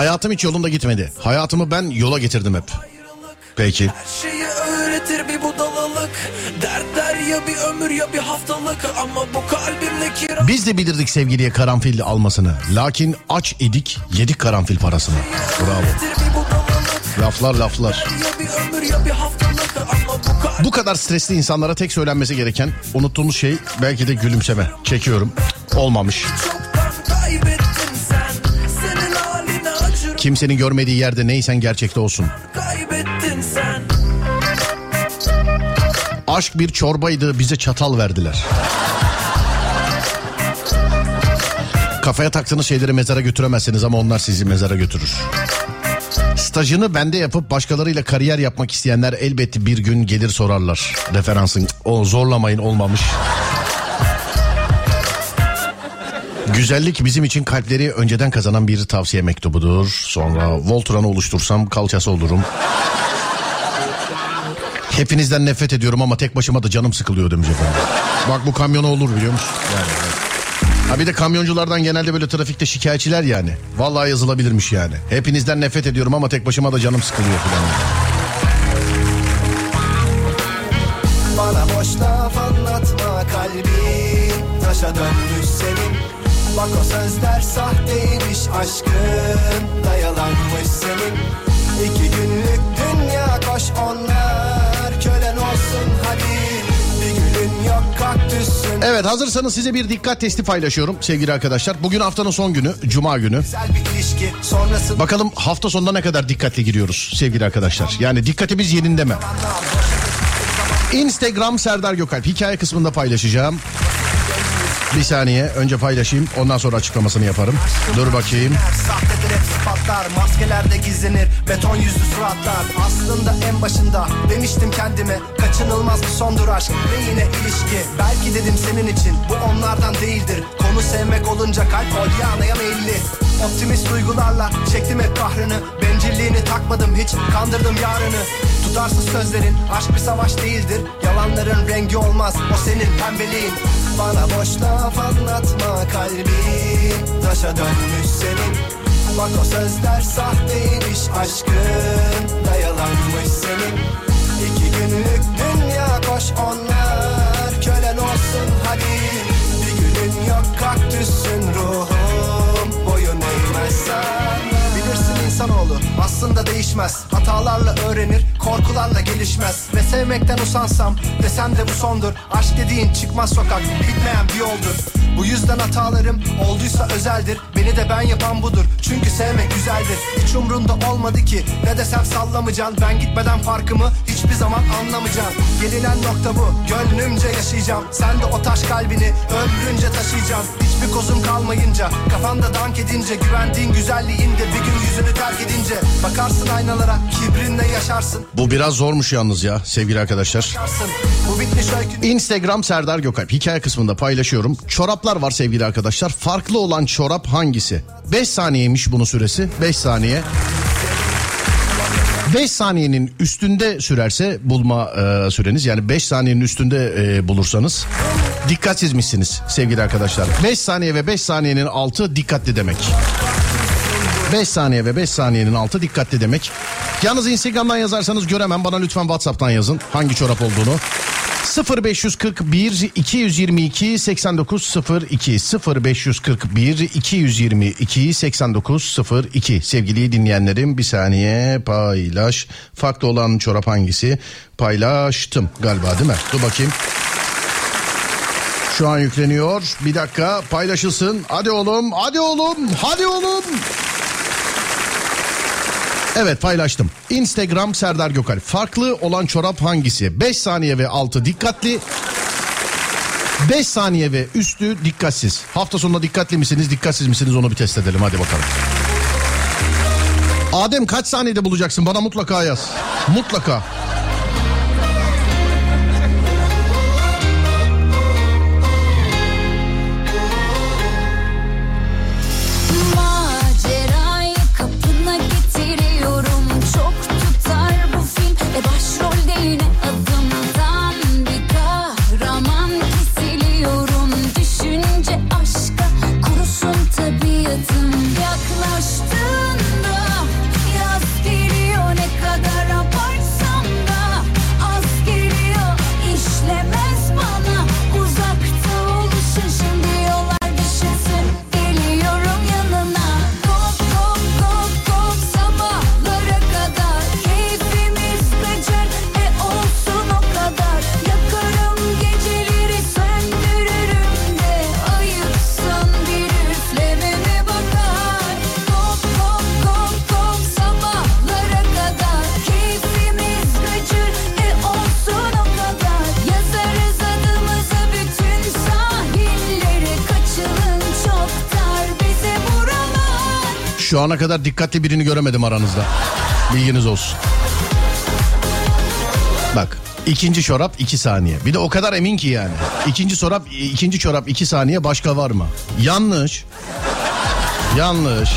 Hayatım hiç yolunda gitmedi. Hayatımı ben yola getirdim hep. Peki. Her şeyi öğretir bir budalalık Dertler ya bir ömür ya bir haftalık Ama bu kalbimle kira Biz de bilirdik sevgiliye karanfil almasını. Lakin aç idik yedik karanfil parasını. Bravo. Laflar laflar. Bu kadar stresli insanlara tek söylenmesi gereken unuttuğumuz şey belki de gülümseme. Çekiyorum. Olmamış. Kimsenin görmediği yerde neysen gerçekte olsun. Aşk bir çorbaydı bize çatal verdiler. Kafaya taktığınız şeyleri mezara götüremezsiniz ama onlar sizi mezara götürür. Stajını bende yapıp başkalarıyla kariyer yapmak isteyenler elbette bir gün gelir sorarlar. Referansın o zorlamayın olmamış. Güzellik bizim için kalpleri önceden kazanan bir tavsiye mektubudur. Sonra Voltran'ı oluştursam kalçası olurum. Hepinizden nefret ediyorum ama tek başıma da canım sıkılıyor demiş efendim. Bak bu kamyona olur biliyor musun? Yani. Ha bir de kamyonculardan genelde böyle trafikte şikayetçiler yani. Vallahi yazılabilirmiş yani. Hepinizden nefret ediyorum ama tek başıma da canım sıkılıyor falan. Bak o sözler sahteymiş aşkın Dayalanmış senin İki günlük dünya koş onlar Kölen olsun hadi Evet hazırsanız size bir dikkat testi paylaşıyorum sevgili arkadaşlar. Bugün haftanın son günü, cuma günü. Bakalım hafta sonunda ne kadar dikkatli giriyoruz sevgili arkadaşlar. Yani dikkatimiz yerinde mi? Instagram Serdar Gökalp hikaye kısmında paylaşacağım. Bir saniye önce paylaşayım ondan sonra açıklamasını yaparım. Dur bakayım. Sahtedir hepsi patlar Maskelerde gizlenir beton yüzlü suratlar Aslında en başında demiştim kendime Kaçınılmaz bir sondur aşk ve yine ilişki Belki dedim senin için bu onlardan değildir Konu sevmek olunca kalp olyanaya meyilli Optimist duygularla çektim hep kahrını Bencilliğini takmadım hiç kandırdım yarını. Tutarsız sözlerin aşk bir savaş değildir. Yalanların rengi olmaz o senin pembeliğin. Bana boş laf anlatma kalbim. Taşa dönmüş senin. Bak o sözler sahteymiş aşkın. Dayalanmış senin. İki günlük dünya koş onlar. Kölen olsun hadi. Bir günün yok kaktüsün ruhum. Boyun eğmezsen insanoğlu. Aslında değişmez. Hatalarla öğrenir korkularla gelişmez. Ve sevmekten usansam desem de bu sondur. Aşk dediğin çıkmaz sokak bitmeyen bir yoldur. Bu yüzden hatalarım olduysa özeldir. Beni de ben yapan budur. Çünkü sevmek güzeldir. Hiç umrunda olmadı ki. Ne desem sallamayacaksın Ben gitmeden farkımı hiçbir zaman anlamayacaksın Gelinen nokta bu. Gönlümce yaşayacağım. Sen de o taş kalbini ömrünce taşıyacaksın Hiçbir kozun kalmayınca kafanda dank edince Güvendiğin güzelliğinde bir gün yüzünü terk edince Bakarsın aynalara kibrinle yaşarsın Bu biraz zormuş yalnız ya sevgili arkadaşlar. Instagram Serdar Gökalp hikaye kısmında paylaşıyorum. Çoraplar var sevgili arkadaşlar. Farklı olan çorap hangisi? 5 saniyeymiş bunun süresi. 5 saniye. 5 saniyenin üstünde sürerse bulma e, süreniz yani 5 saniyenin üstünde e, bulursanız dikkatsizmişsiniz sevgili arkadaşlar. 5 saniye ve 5 saniyenin altı dikkatli demek. 5 saniye ve 5 saniyenin altı dikkatli demek. Yalnız Instagram'dan yazarsanız göremem. Bana lütfen WhatsApp'tan yazın hangi çorap olduğunu. 0541 222 8902 0541 222 8902 sevgili dinleyenlerim bir saniye paylaş farklı olan çorap hangisi paylaştım galiba değil mi dur bakayım şu an yükleniyor bir dakika paylaşılsın hadi oğlum hadi oğlum hadi oğlum Evet paylaştım. Instagram Serdar Gökal. Farklı olan çorap hangisi? 5 saniye ve altı dikkatli. 5 saniye ve üstü dikkatsiz. Hafta sonunda dikkatli misiniz, dikkatsiz misiniz onu bir test edelim hadi bakalım. Adem kaç saniyede bulacaksın? Bana mutlaka yaz. Mutlaka. Şu ana kadar dikkatli birini göremedim aranızda. Bilginiz olsun. Bak ikinci çorap 2 saniye. Bir de o kadar emin ki yani. İkinci çorap ikinci çorap 2 saniye başka var mı? Yanlış. Yanlış.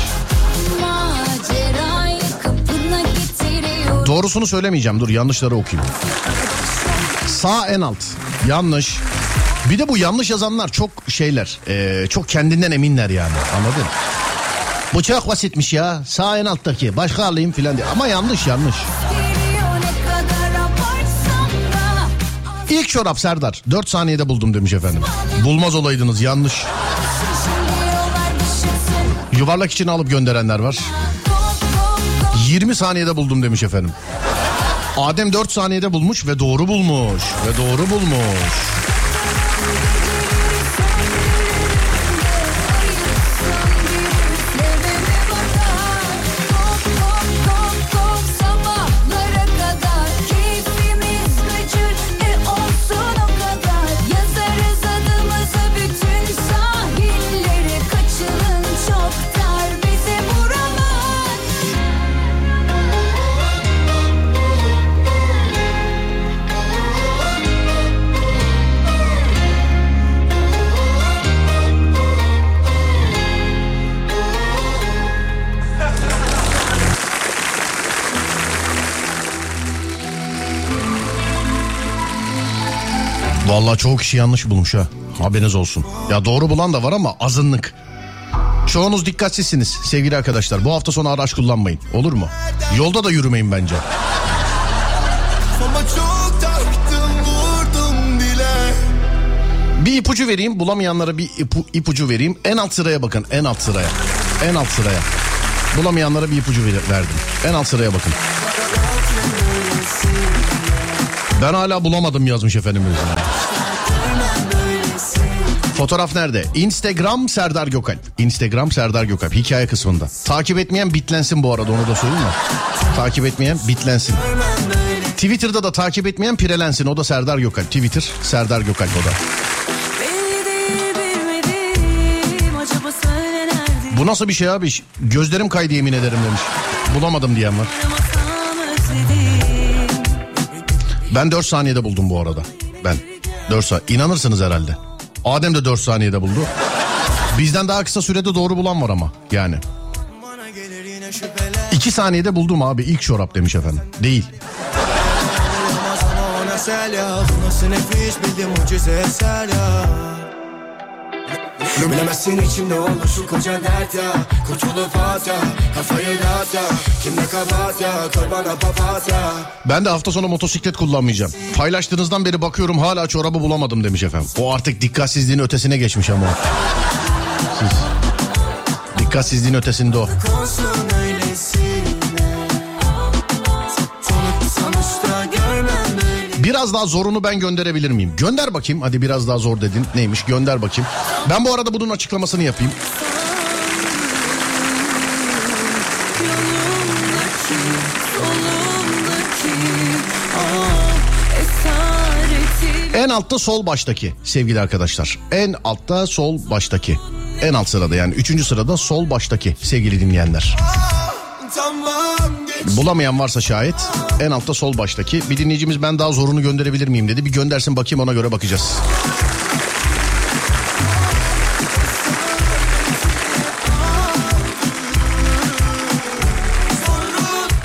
Doğrusunu söylemeyeceğim. Dur yanlışları okuyayım. Sağ en alt. Yanlış. Bir de bu yanlış yazanlar çok şeyler. eee, çok kendinden eminler yani. Anladın? Bu çok basitmiş ya. Sağ en alttaki. Başka alayım filan diye. Ama yanlış yanlış. İlk çorap Serdar. 4 saniyede buldum demiş efendim. Bulmaz olaydınız yanlış. Yuvarlak içine alıp gönderenler var. Kop kop kop 20 saniyede buldum demiş efendim. Adem 4 saniyede bulmuş ve doğru bulmuş. Ve doğru bulmuş. Vallahi çoğu kişi yanlış bulmuş ha. Haberiniz olsun. Ya doğru bulan da var ama azınlık. Çoğunuz dikkatsizsiniz sevgili arkadaşlar. Bu hafta sonu araç kullanmayın. Olur mu? Yolda da yürümeyin bence. Bir ipucu vereyim. Bulamayanlara bir ipu, ipucu vereyim. En alt sıraya bakın. En alt sıraya. En alt sıraya. Bulamayanlara bir ipucu ver- verdim. En alt sıraya bakın. Ben hala bulamadım yazmış efendimiz. Fotoğraf nerede? Instagram Serdar Gökalp. Instagram Serdar Gökalp. Hikaye kısmında. Takip etmeyen bitlensin bu arada onu da söyleyeyim mi? Takip etmeyen bitlensin. Twitter'da da takip etmeyen pirelensin. O da Serdar Gökalp. Twitter Serdar Gökalp o da. Bu nasıl bir şey abi? Gözlerim kaydı yemin ederim demiş. Bulamadım diyen var. Ben 4 saniyede buldum bu arada. Ben 4 saniye. İnanırsınız herhalde. Adem de 4 saniyede buldu. Bizden daha kısa sürede doğru bulan var ama yani. Bana gelir yine şüpheler 2 saniyede buldum abi ilk çorap demiş efendim. Değil. Bilemezsin içimde olur şu koca dert ya Kurtulup at ya Kafayı dağıt ya Kimde kabahat ya Koy bana papatya Ben de hafta sonu motosiklet kullanmayacağım. Paylaştığınızdan beri bakıyorum hala çorabı bulamadım demiş efendim. O artık dikkatsizliğin ötesine geçmiş ama. Siz. Dikkatsizliğin ötesinde o. Biraz daha zorunu ben gönderebilir miyim? Gönder bakayım. Hadi biraz daha zor dedin. Neymiş? Gönder bakayım. Ben bu arada bunun açıklamasını yapayım. Ah, En altta sol baştaki sevgili arkadaşlar. En altta sol baştaki. En alt sırada yani üçüncü sırada sol baştaki sevgili dinleyenler. Geç Bulamayan varsa şayet en altta sol baştaki. Bir dinleyicimiz ben daha zorunu gönderebilir miyim dedi. Bir göndersin bakayım ona göre bakacağız.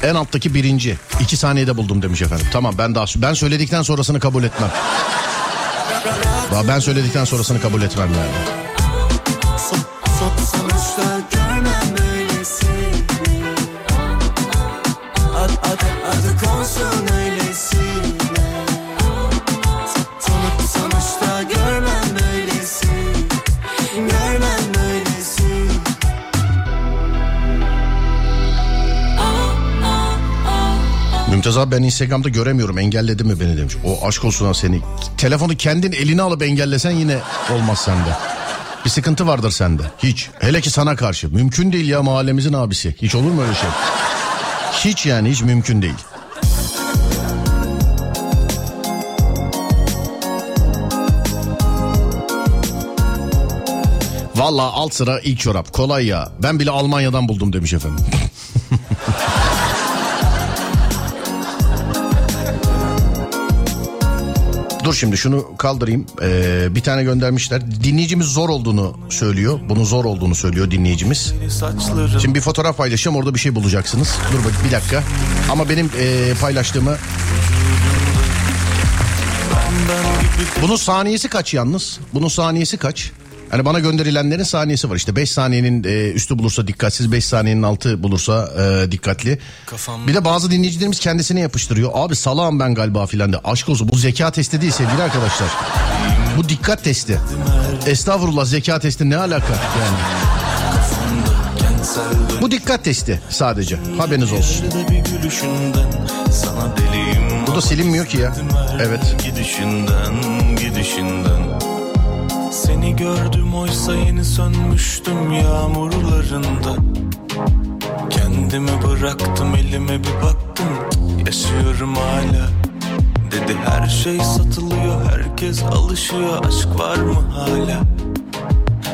En alttaki birinci. iki saniyede buldum demiş efendim. Tamam ben daha ben söyledikten sonrasını kabul etmem. Ben söyledikten sonrasını kabul etmem yani. Mümtaz abi ben Instagram'da göremiyorum engelledi mi beni demiş. O aşk olsun ha seni. Telefonu kendin eline alıp engellesen yine olmaz sende. Bir sıkıntı vardır sende. Hiç. Hele ki sana karşı. Mümkün değil ya mahallemizin abisi. Hiç olur mu öyle şey? Hiç yani hiç mümkün değil. Valla alt sıra ilk çorap. Kolay ya. Ben bile Almanya'dan buldum demiş efendim. Dur şimdi şunu kaldırayım. Ee, bir tane göndermişler. Dinleyicimiz zor olduğunu söylüyor. Bunun zor olduğunu söylüyor dinleyicimiz. Şimdi bir fotoğraf paylaşacağım orada bir şey bulacaksınız. Dur bak bir dakika. Ama benim ee, paylaştığımı... Bunun saniyesi kaç yalnız? Bunun saniyesi kaç? Hani bana gönderilenlerin saniyesi var işte 5 saniyenin e, üstü bulursa dikkatsiz 5 saniyenin altı bulursa e, dikkatli. Kafam- Bir de bazı dinleyicilerimiz kendisine yapıştırıyor. Abi salağım ben galiba filan de. Aşk olsun bu zeka testi değil sevgili arkadaşlar. Bu dikkat testi. Estağfurullah zeka testi ne alaka yani. Bu dikkat testi sadece. Haberiniz olsun. Bu da silinmiyor ki ya. Evet. Gidişinden gidişinden Seni gördüm oysa yeni sönmüştüm yağmurlarında. Kendimi bıraktım elime bir baktım Yaşıyorum hala. Dedi her şey satılıyor herkes alışıyor Aşk var mı hala?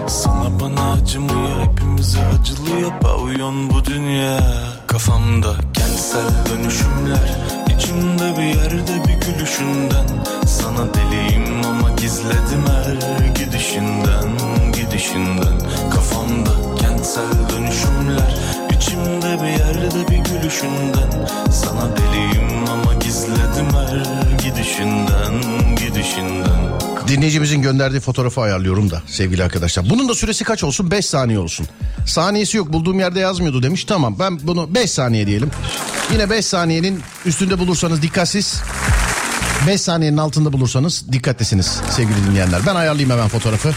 Sana bana acımıyor hepimize acılıyor Pavyon bu dünya. Kafamda kentsel dönüşümler içimde bir yerde bir gülüşünden. Sana deliyim gizledim her gidişinden Gidişinden Kafamda kentsel dönüşümler içimde bir yerde bir gülüşünden Sana deliyim ama gizledim her gidişinden Gidişinden Dinleyicimizin gönderdiği fotoğrafı ayarlıyorum da sevgili arkadaşlar. Bunun da süresi kaç olsun? 5 saniye olsun. Saniyesi yok bulduğum yerde yazmıyordu demiş. Tamam ben bunu 5 saniye diyelim. Yine 5 saniyenin üstünde bulursanız dikkatsiz. 5 saniyenin altında bulursanız dikkatlisiniz sevgili dinleyenler. Ben ayarlayayım hemen fotoğrafı.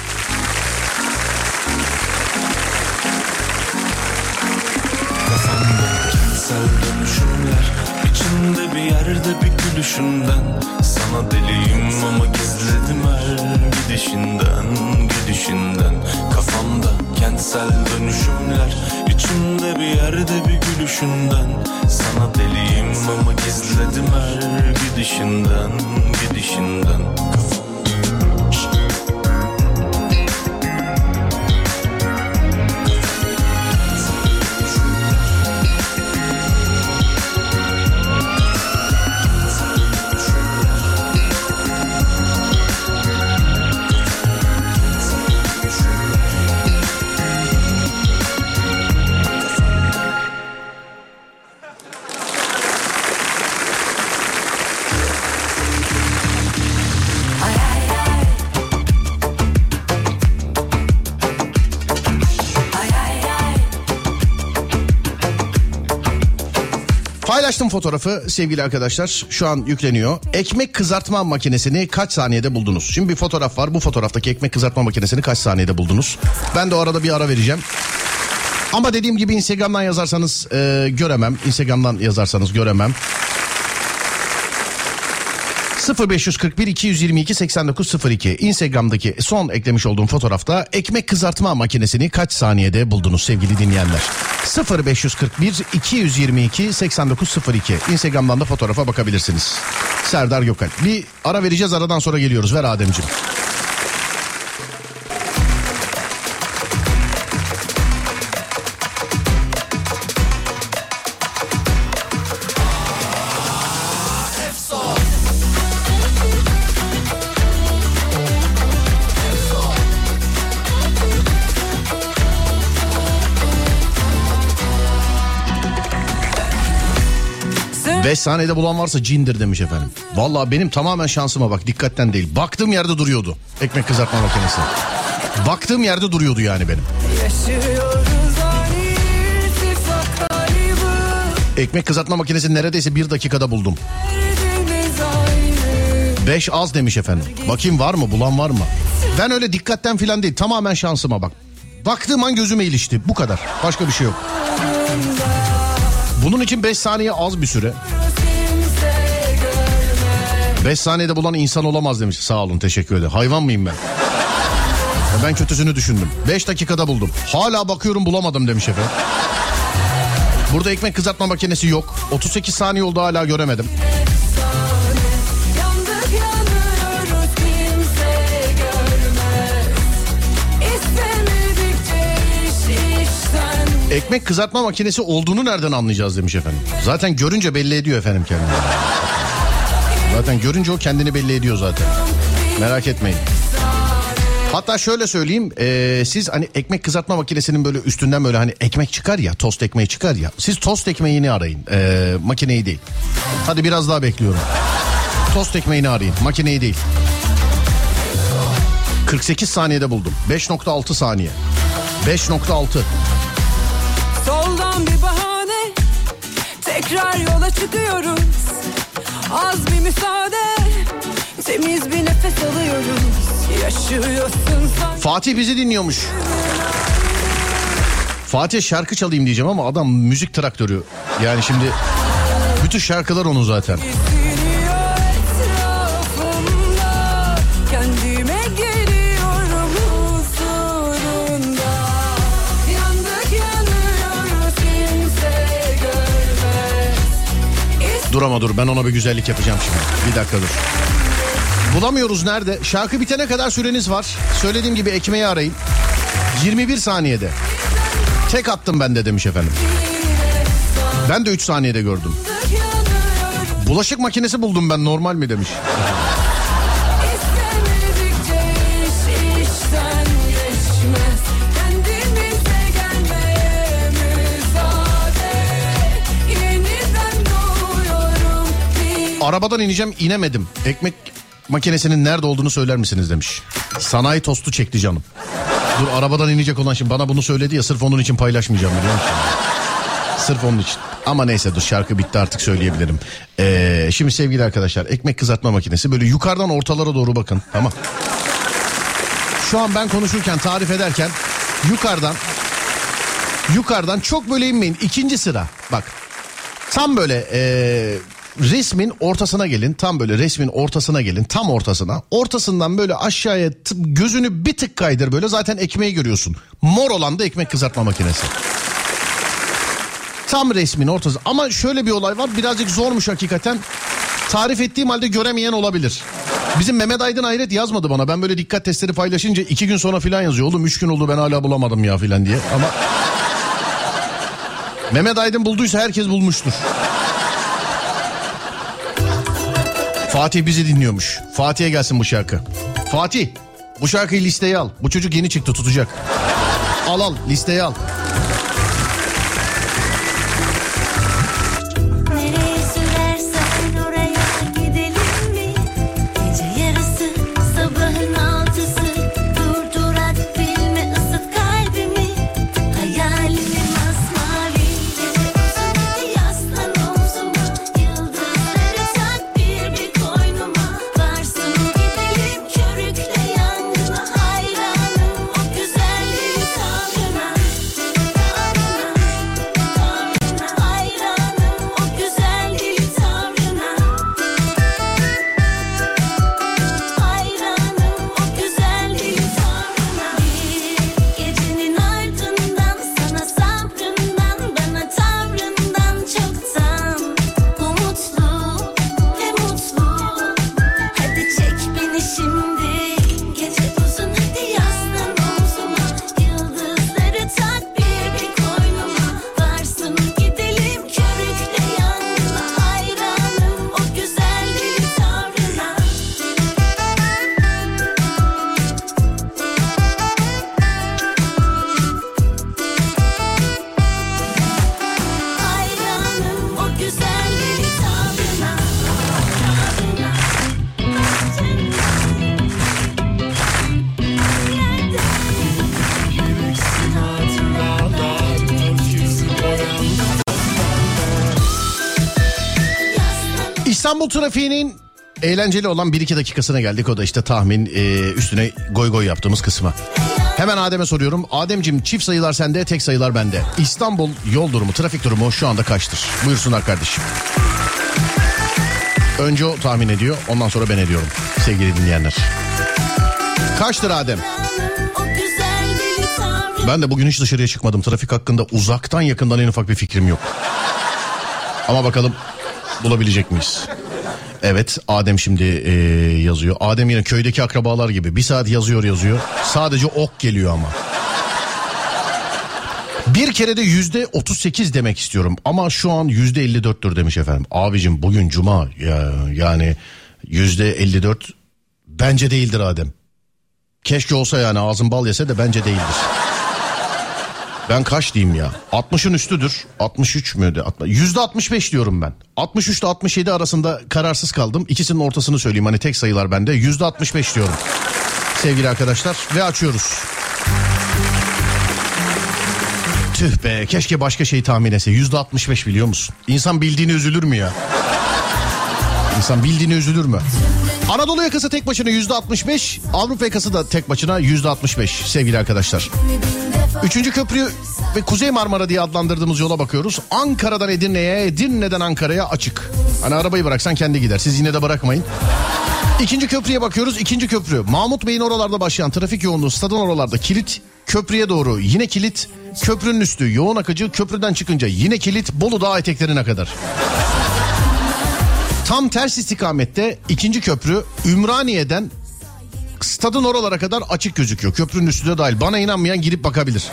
Gülüşünden Sana deliyim ama gizledim her gidişinden Gidişinden Kafamda kentsel dönüşümler içimde bir yerde bir gülüşünden. Sana deliyim ama gizledim her gidişinden Gidişinden I Paylaştım fotoğrafı sevgili arkadaşlar. Şu an yükleniyor. Ekmek kızartma makinesini kaç saniyede buldunuz? Şimdi bir fotoğraf var. Bu fotoğraftaki ekmek kızartma makinesini kaç saniyede buldunuz? Ben de o arada bir ara vereceğim. Ama dediğim gibi Instagram'dan yazarsanız e, göremem. Instagram'dan yazarsanız göremem. 0541 222 8902 Instagram'daki son eklemiş olduğum fotoğrafta ekmek kızartma makinesini kaç saniyede buldunuz sevgili dinleyenler? 0541 222 8902 Instagram'dan da fotoğrafa bakabilirsiniz. Serdar Gökal. Bir ara vereceğiz aradan sonra geliyoruz. Ver Ademciğim. 5 saniyede bulan varsa cindir demiş efendim. Vallahi benim tamamen şansıma bak dikkatten değil. Baktığım yerde duruyordu ekmek kızartma makinesi. Baktığım yerde duruyordu yani benim. Ekmek kızartma makinesini neredeyse bir dakikada buldum. 5 az demiş efendim. Bakayım var mı bulan var mı? Ben öyle dikkatten filan değil tamamen şansıma bak. Baktığım an gözüme ilişti bu kadar. Başka bir şey yok. Bunun için 5 saniye az bir süre. kimse görmez 5 saniyede bulan insan olamaz demiş. Sağ olun teşekkür ederim. Hayvan mıyım ben? Ben kötüsünü düşündüm. 5 dakikada buldum. Hala bakıyorum bulamadım demiş efendim. Burada ekmek kızartma makinesi yok. 38 saniye oldu hala göremedim. Ekmek kızartma makinesi olduğunu nereden anlayacağız demiş efendim. Zaten görünce belli ediyor efendim kendini. Zaten görünce o kendini belli ediyor zaten. Merak etmeyin. Hatta şöyle söyleyeyim eee, siz hani ekmek kızartma makinesinin böyle üstünden böyle hani ekmek çıkar ya tost ekmeği çıkar ya siz tost ekmeğini arayın eee, makineyi değil. Hadi biraz daha bekliyorum. Tost ekmeğini arayın makineyi değil. 48 saniyede buldum 5.6 saniye 5.6 Tekrar yola çıkıyoruz Az bir müsaade Temiz bir nefes alıyoruz Yaşıyorsun sanki Fatih bizi dinliyormuş. Fatih şarkı çalayım diyeceğim ama adam müzik traktörü. Yani şimdi bütün şarkılar onun zaten. Dur ama dur ben ona bir güzellik yapacağım şimdi. Bir dakika dur. Bulamıyoruz nerede? Şarkı bitene kadar süreniz var. Söylediğim gibi ekmeği arayın. 21 saniyede. Tek attım ben de demiş efendim. Ben de 3 saniyede gördüm. Bulaşık makinesi buldum ben normal mi demiş. Arabadan ineceğim inemedim. Ekmek makinesinin nerede olduğunu söyler misiniz demiş. Sanayi tostu çekti canım. Dur arabadan inecek olan şimdi bana bunu söyledi ya sırf onun için paylaşmayacağım biliyor musun? Sırf onun için. Ama neyse dur şarkı bitti artık söyleyebilirim. Ee, şimdi sevgili arkadaşlar ekmek kızartma makinesi böyle yukarıdan ortalara doğru bakın tamam. Şu an ben konuşurken tarif ederken yukarıdan yukarıdan çok böyle inmeyin. İkinci sıra bak tam böyle ee, resmin ortasına gelin. Tam böyle resmin ortasına gelin. Tam ortasına. Ortasından böyle aşağıya t- gözünü bir tık kaydır böyle zaten ekmeği görüyorsun. Mor olan da ekmek kızartma makinesi. Tam resmin ortası. Ama şöyle bir olay var. Birazcık zormuş hakikaten. Tarif ettiğim halde göremeyen olabilir. Bizim Mehmet Aydın Hayret yazmadı bana. Ben böyle dikkat testleri paylaşınca iki gün sonra filan yazıyor. Oğlum üç gün oldu ben hala bulamadım ya filan diye. Ama Mehmet Aydın bulduysa herkes bulmuştur. Fatih bizi dinliyormuş. Fatih'e gelsin bu şarkı. Fatih bu şarkıyı listeye al. Bu çocuk yeni çıktı tutacak. Al al listeye al. İstanbul trafiğinin eğlenceli olan 1-2 dakikasına geldik. O da işte tahmin e, üstüne goy goy yaptığımız kısma. Hemen Adem'e soruyorum. Adem'cim çift sayılar sende, tek sayılar bende. İstanbul yol durumu, trafik durumu şu anda kaçtır? Buyursunlar kardeşim. Önce o tahmin ediyor, ondan sonra ben ediyorum sevgili dinleyenler. Kaçtır Adem? Ben de bugün hiç dışarıya çıkmadım. Trafik hakkında uzaktan yakından en ufak bir fikrim yok. Ama bakalım bulabilecek miyiz? Evet Adem şimdi e, yazıyor. Adem yine köydeki akrabalar gibi bir saat yazıyor yazıyor. Sadece ok geliyor ama. Bir kere de yüzde 38 demek istiyorum ama şu an yüzde 54'tür demiş efendim. Abicim bugün cuma ya, yani yüzde 54 bence değildir Adem. Keşke olsa yani ağzın bal yese de bence değildir. Ben kaç diyeyim ya? 60'ın üstüdür. 63 müydü? Yüzde 65 diyorum ben. 63 ile 67 arasında kararsız kaldım. İkisinin ortasını söyleyeyim hani tek sayılar bende. Yüzde 65 diyorum. Sevgili arkadaşlar ve açıyoruz. Tüh be keşke başka şey tahmin etse. Yüzde 65 biliyor musun? İnsan bildiğini üzülür mü ya? İnsan bildiğini üzülür mü? Anadolu yakası tek başına yüzde 65, Avrupa yakası da tek başına yüzde 65 sevgili arkadaşlar. Üçüncü köprü ve Kuzey Marmara diye adlandırdığımız yola bakıyoruz. Ankara'dan Edirne'ye, Edirne'den Ankara'ya açık. Hani arabayı bıraksan kendi gider. Siz yine de bırakmayın. İkinci köprüye bakıyoruz. İkinci köprü. Mahmut Bey'in oralarda başlayan trafik yoğunluğu stadın oralarda kilit. Köprüye doğru yine kilit. Köprünün üstü yoğun akıcı. Köprüden çıkınca yine kilit. Bolu Dağ eteklerine kadar. Tam ters istikamette ikinci köprü Ümraniye'den stadın oralara kadar açık gözüküyor. Köprünün üstü de dahil. Bana inanmayan girip bakabilir.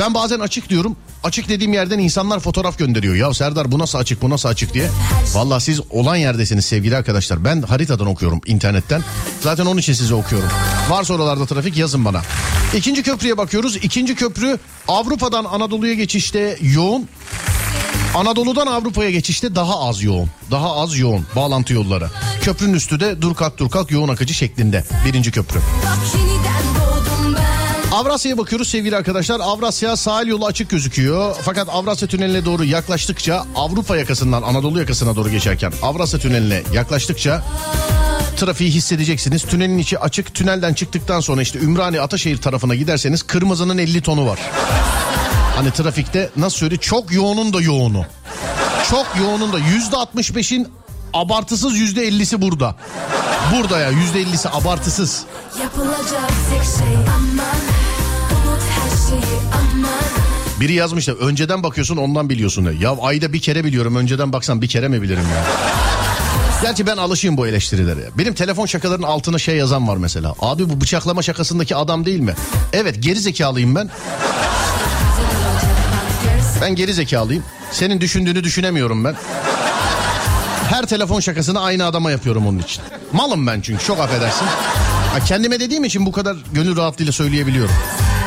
Ben bazen açık diyorum. Açık dediğim yerden insanlar fotoğraf gönderiyor. Ya Serdar bu nasıl açık bu nasıl açık diye. Vallahi siz olan yerdesiniz sevgili arkadaşlar. Ben haritadan okuyorum internetten. Zaten onun için size okuyorum. Varsa oralarda trafik yazın bana. İkinci köprüye bakıyoruz. İkinci köprü Avrupa'dan Anadolu'ya geçişte yoğun. Anadolu'dan Avrupa'ya geçişte daha az yoğun. Daha az yoğun bağlantı yolları. Köprünün üstü de dur kalk dur kalk yoğun akıcı şeklinde. Birinci köprü. Avrasya'ya bakıyoruz sevgili arkadaşlar. Avrasya sahil yolu açık gözüküyor. Fakat Avrasya Tüneli'ne doğru yaklaştıkça Avrupa yakasından Anadolu yakasına doğru geçerken Avrasya Tüneli'ne yaklaştıkça trafiği hissedeceksiniz. Tünelin içi açık. Tünelden çıktıktan sonra işte Ümraniye Ataşehir tarafına giderseniz kırmızının 50 tonu var. Hani trafikte nasıl söyleyeyim çok yoğunun da yoğunu. Çok yoğunun da yüzde 65'in abartısız yüzde 50'si burada. Burada ya yüzde 50'si abartısız. Yapılacak tek şey aman Unut her şeyi aman Biri yazmış da önceden bakıyorsun ondan biliyorsun. de. Ya ayda bir kere biliyorum önceden baksan bir kere mi bilirim ya? Gerçi ben alışayım bu eleştirilere. Benim telefon şakalarının altına şey yazan var mesela. Abi bu bıçaklama şakasındaki adam değil mi? Evet geri zekalıyım ben. Ben geri zekalıyım. Senin düşündüğünü düşünemiyorum ben. Her telefon şakasını aynı adama yapıyorum onun için. Malım ben çünkü çok affedersin. Ha, kendime dediğim için bu kadar gönül rahatlığıyla söyleyebiliyorum.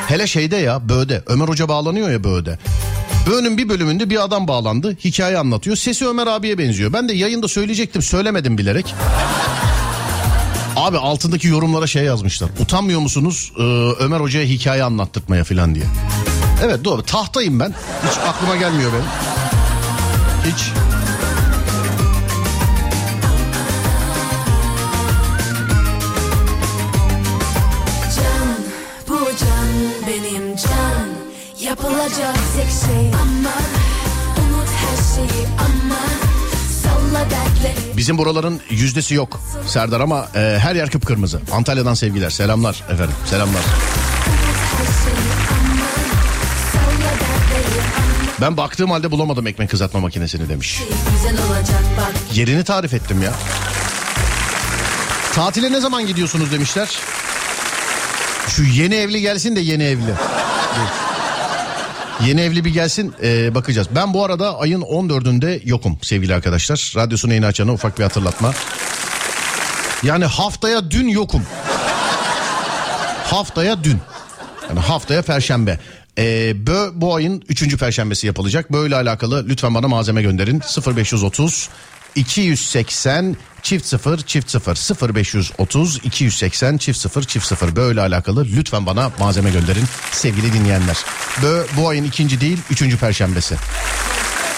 Hele şeyde ya Böğde. Ömer Hoca bağlanıyor ya Böğde. Böğünün bir bölümünde bir adam bağlandı. Hikaye anlatıyor. Sesi Ömer abiye benziyor. Ben de yayında söyleyecektim söylemedim bilerek. Abi altındaki yorumlara şey yazmışlar. Utanmıyor musunuz Ee, Ömer Hoca'ya hikaye anlattırmaya falan diye. Evet doğru tahtayım ben. Hiç aklıma gelmiyor benim. Hiç. Yapılacak tek şey aman Unut her şeyi aman Bizim buraların yüzdesi yok Serdar ama e, her yer kıpkırmızı. Antalya'dan sevgiler. Selamlar efendim. Selamlar. Ben baktığım halde bulamadım ekmek kızartma makinesini demiş. Yerini tarif ettim ya. Tatile ne zaman gidiyorsunuz demişler. Şu yeni evli gelsin de yeni evli. Yeni evli bir gelsin e, bakacağız. Ben bu arada ayın 14'ünde yokum sevgili arkadaşlar. Radyosunu yeni açana ufak bir hatırlatma. Yani haftaya dün yokum. Haftaya dün. Yani haftaya perşembe. Ee, bö bu ayın 3. perşembesi yapılacak. Böyle alakalı lütfen bana malzeme gönderin. 0530 280 çift 0 çift 0 0530 280 çift 0 çift 0 böyle alakalı lütfen bana malzeme gönderin sevgili dinleyenler. Bö bu ayın ikinci değil üçüncü perşembesi.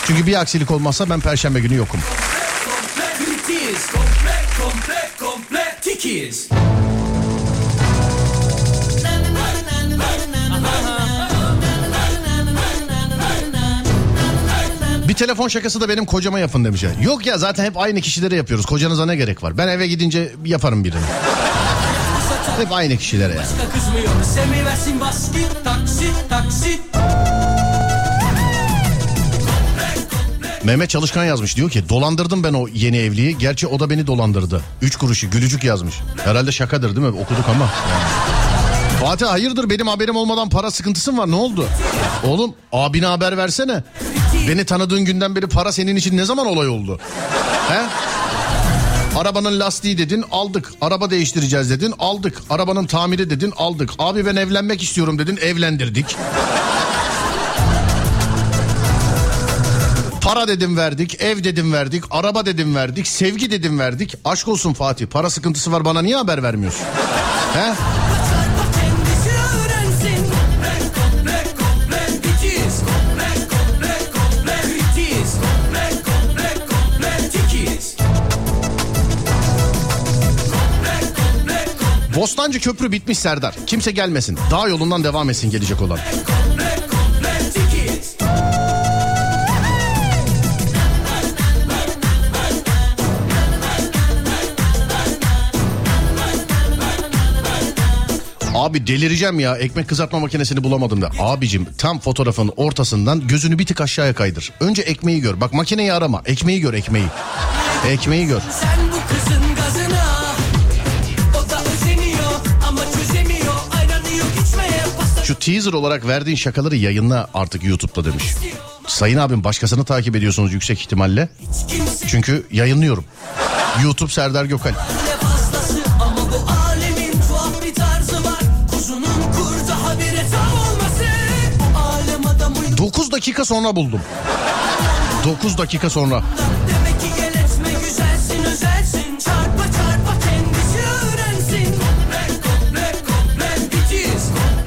Çünkü bir aksilik olmazsa ben perşembe günü yokum. komple tikiyiz. Bir telefon şakası da benim kocama yapın demiş. Yok ya zaten hep aynı kişilere yapıyoruz. Kocanıza ne gerek var? Ben eve gidince yaparım birini. Hep aynı kişilere yani. Mehmet Çalışkan yazmış diyor ki dolandırdım ben o yeni evliyi. Gerçi o da beni dolandırdı. Üç kuruşu gülücük yazmış. Herhalde şakadır değil mi? Okuduk ama. Yani. Fatih hayırdır benim haberim olmadan para sıkıntısın var ne oldu? Oğlum abine haber versene. Beni tanıdığın günden beri para senin için ne zaman olay oldu? He? Arabanın lastiği dedin aldık. Araba değiştireceğiz dedin aldık. Arabanın tamiri dedin aldık. Abi ben evlenmek istiyorum dedin evlendirdik. Para dedim verdik, ev dedim verdik, araba dedim verdik, sevgi dedim verdik. Aşk olsun Fatih para sıkıntısı var bana niye haber vermiyorsun? He? Bostancı Köprü bitmiş Serdar. Kimse gelmesin. Dağ yolundan devam etsin gelecek olan. Abi delireceğim ya ekmek kızartma makinesini bulamadım da. Abicim tam fotoğrafın ortasından gözünü bir tık aşağıya kaydır. Önce ekmeği gör. Bak makineyi arama. Ekmeği gör ekmeği. Ekmeği gör. Sen Şu teaser olarak verdiğin şakaları yayınla artık YouTube'da demiş. Sayın abim başkasını takip ediyorsunuz yüksek ihtimalle. Çünkü yayınlıyorum. YouTube Serdar Gökal. 9 dakika sonra buldum. 9 dakika sonra.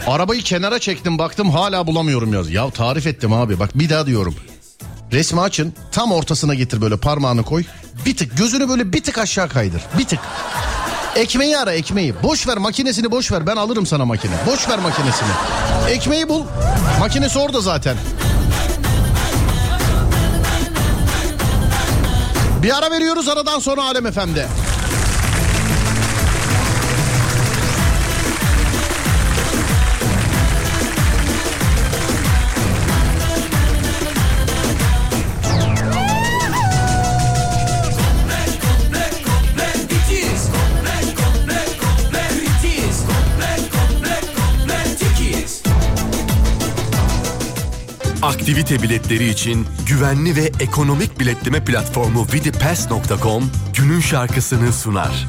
Arabayı kenara çektim baktım hala bulamıyorum yaz. Ya tarif ettim abi bak bir daha diyorum. Resmi açın tam ortasına getir böyle parmağını koy. Bir tık gözünü böyle bir tık aşağı kaydır. Bir tık. Ekmeği ara ekmeği. Boş ver makinesini boş ver ben alırım sana makine. Boş ver makinesini. Ekmeği bul. Makinesi orada zaten. Bir ara veriyoruz aradan sonra Alem FM'de. Aktivite biletleri için güvenli ve ekonomik biletleme platformu vidipass.com günün şarkısını sunar.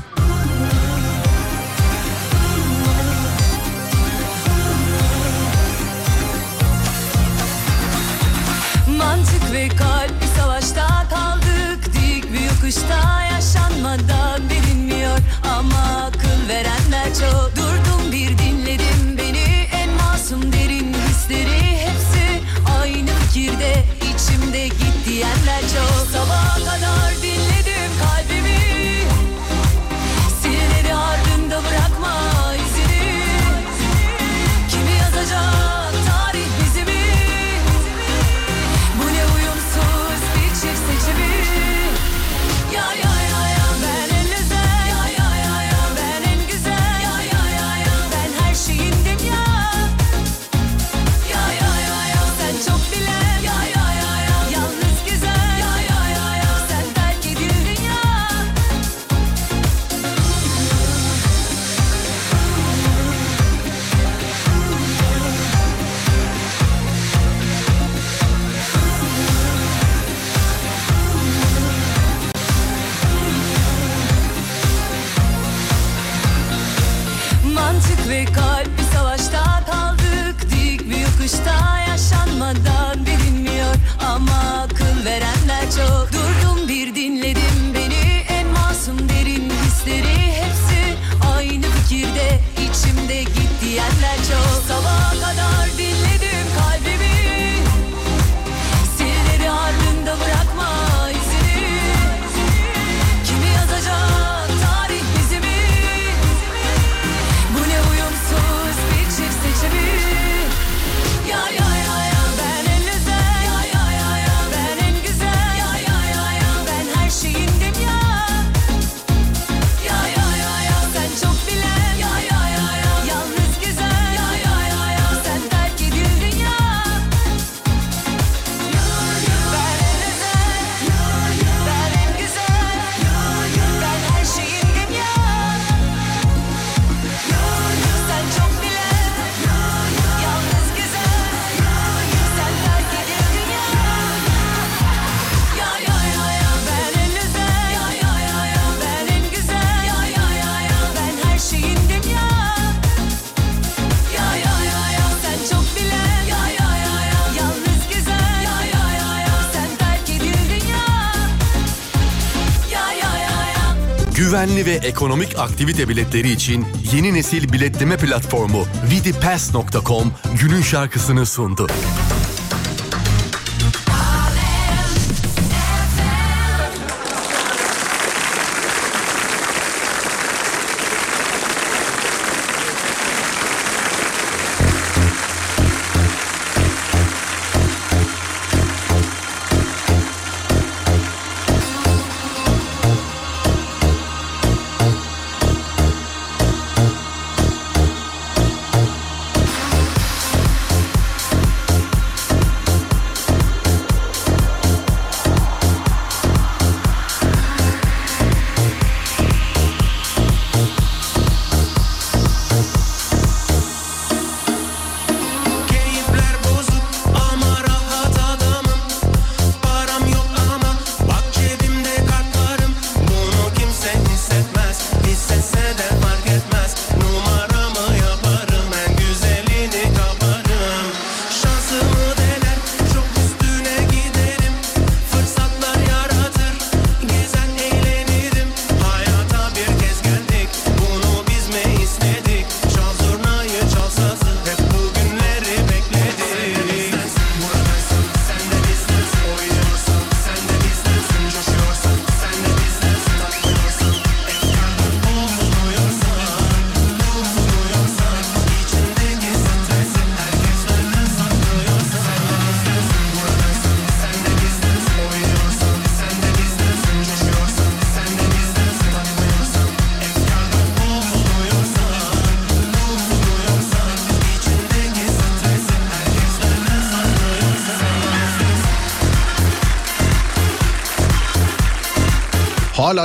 Mantık ve kalp bir savaşta kaldık Dik bir yokuşta yaşanmadan bilinmiyor Ama akıl verenler çok Güvenli ve ekonomik aktivite biletleri için yeni nesil biletleme platformu vidipass.com günün şarkısını sundu.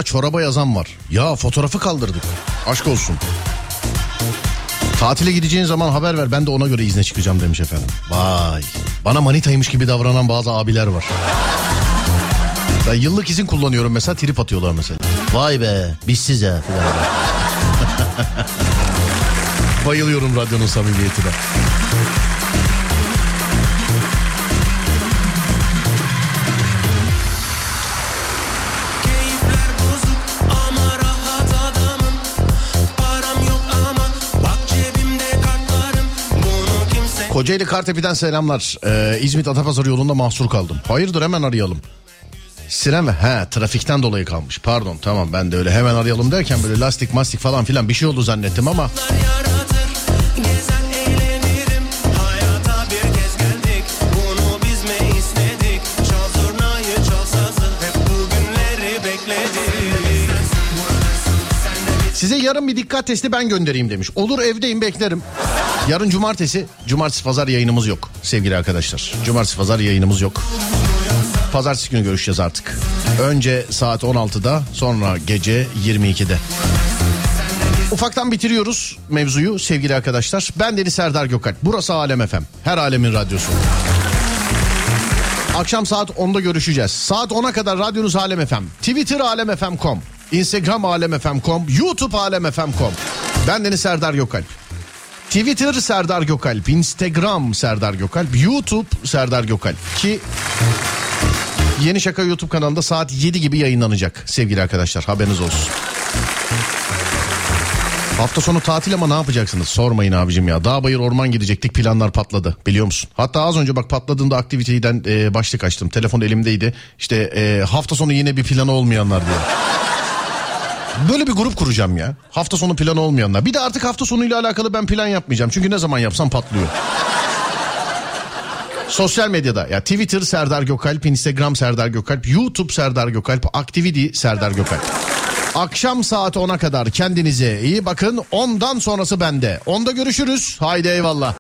Çoraba yazan var. Ya fotoğrafı kaldırdık. Aşk olsun. Tatile gideceğin zaman haber ver ben de ona göre izne çıkacağım demiş efendim. Vay. Bana manitaymış gibi davranan bazı abiler var. Ben yıllık izin kullanıyorum mesela trip atıyorlar mesela. Vay be ya. falan. Bayılıyorum radyonun samimiyetine. Kocaeli Kartepe'den selamlar. Ee, İzmit Atapazarı yolunda mahsur kaldım. Hayırdır hemen arayalım. Siren ve he trafikten dolayı kalmış. Pardon tamam ben de öyle hemen arayalım derken böyle lastik mastik falan filan bir şey oldu zannettim ama yaratır size yarın bir dikkat testi ben göndereyim demiş. Olur evdeyim beklerim. Yarın cumartesi, cumartesi pazar yayınımız yok sevgili arkadaşlar. Cumartesi pazar yayınımız yok. Pazartesi günü görüşeceğiz artık. Önce saat 16'da sonra gece 22'de. Ufaktan bitiriyoruz mevzuyu sevgili arkadaşlar. Ben Deniz Serdar Gökalp. Burası Alem FM. Her alemin radyosu. Akşam saat 10'da görüşeceğiz. Saat 10'a kadar radyonuz Alem FM. Twitter alemfm.com. Instagram alemfm.com. YouTube alemfm.com. Ben Deniz Serdar Gökalp. Twitter Serdar Gökalp. Instagram Serdar Gökalp. YouTube Serdar Gökalp. Ki Yeni Şaka YouTube kanalında saat 7 gibi yayınlanacak sevgili arkadaşlar haberiniz olsun. Hafta sonu tatil ama ne yapacaksınız? Sormayın abicim ya. Dağ bayır orman gidecektik planlar patladı biliyor musun? Hatta az önce bak patladığında aktiviteden e, başlık açtım. Telefon elimdeydi. İşte e, hafta sonu yine bir planı olmayanlar diye. Böyle bir grup kuracağım ya. Hafta sonu planı olmayanlar. Bir de artık hafta sonuyla alakalı ben plan yapmayacağım. Çünkü ne zaman yapsam patlıyor. Sosyal medyada ya Twitter Serdar Gökalp, Instagram Serdar Gökalp, YouTube Serdar Gökalp, Activity Serdar Gökalp. Akşam saat 10'a kadar kendinize iyi bakın. Ondan sonrası bende. Onda görüşürüz. Haydi eyvallah.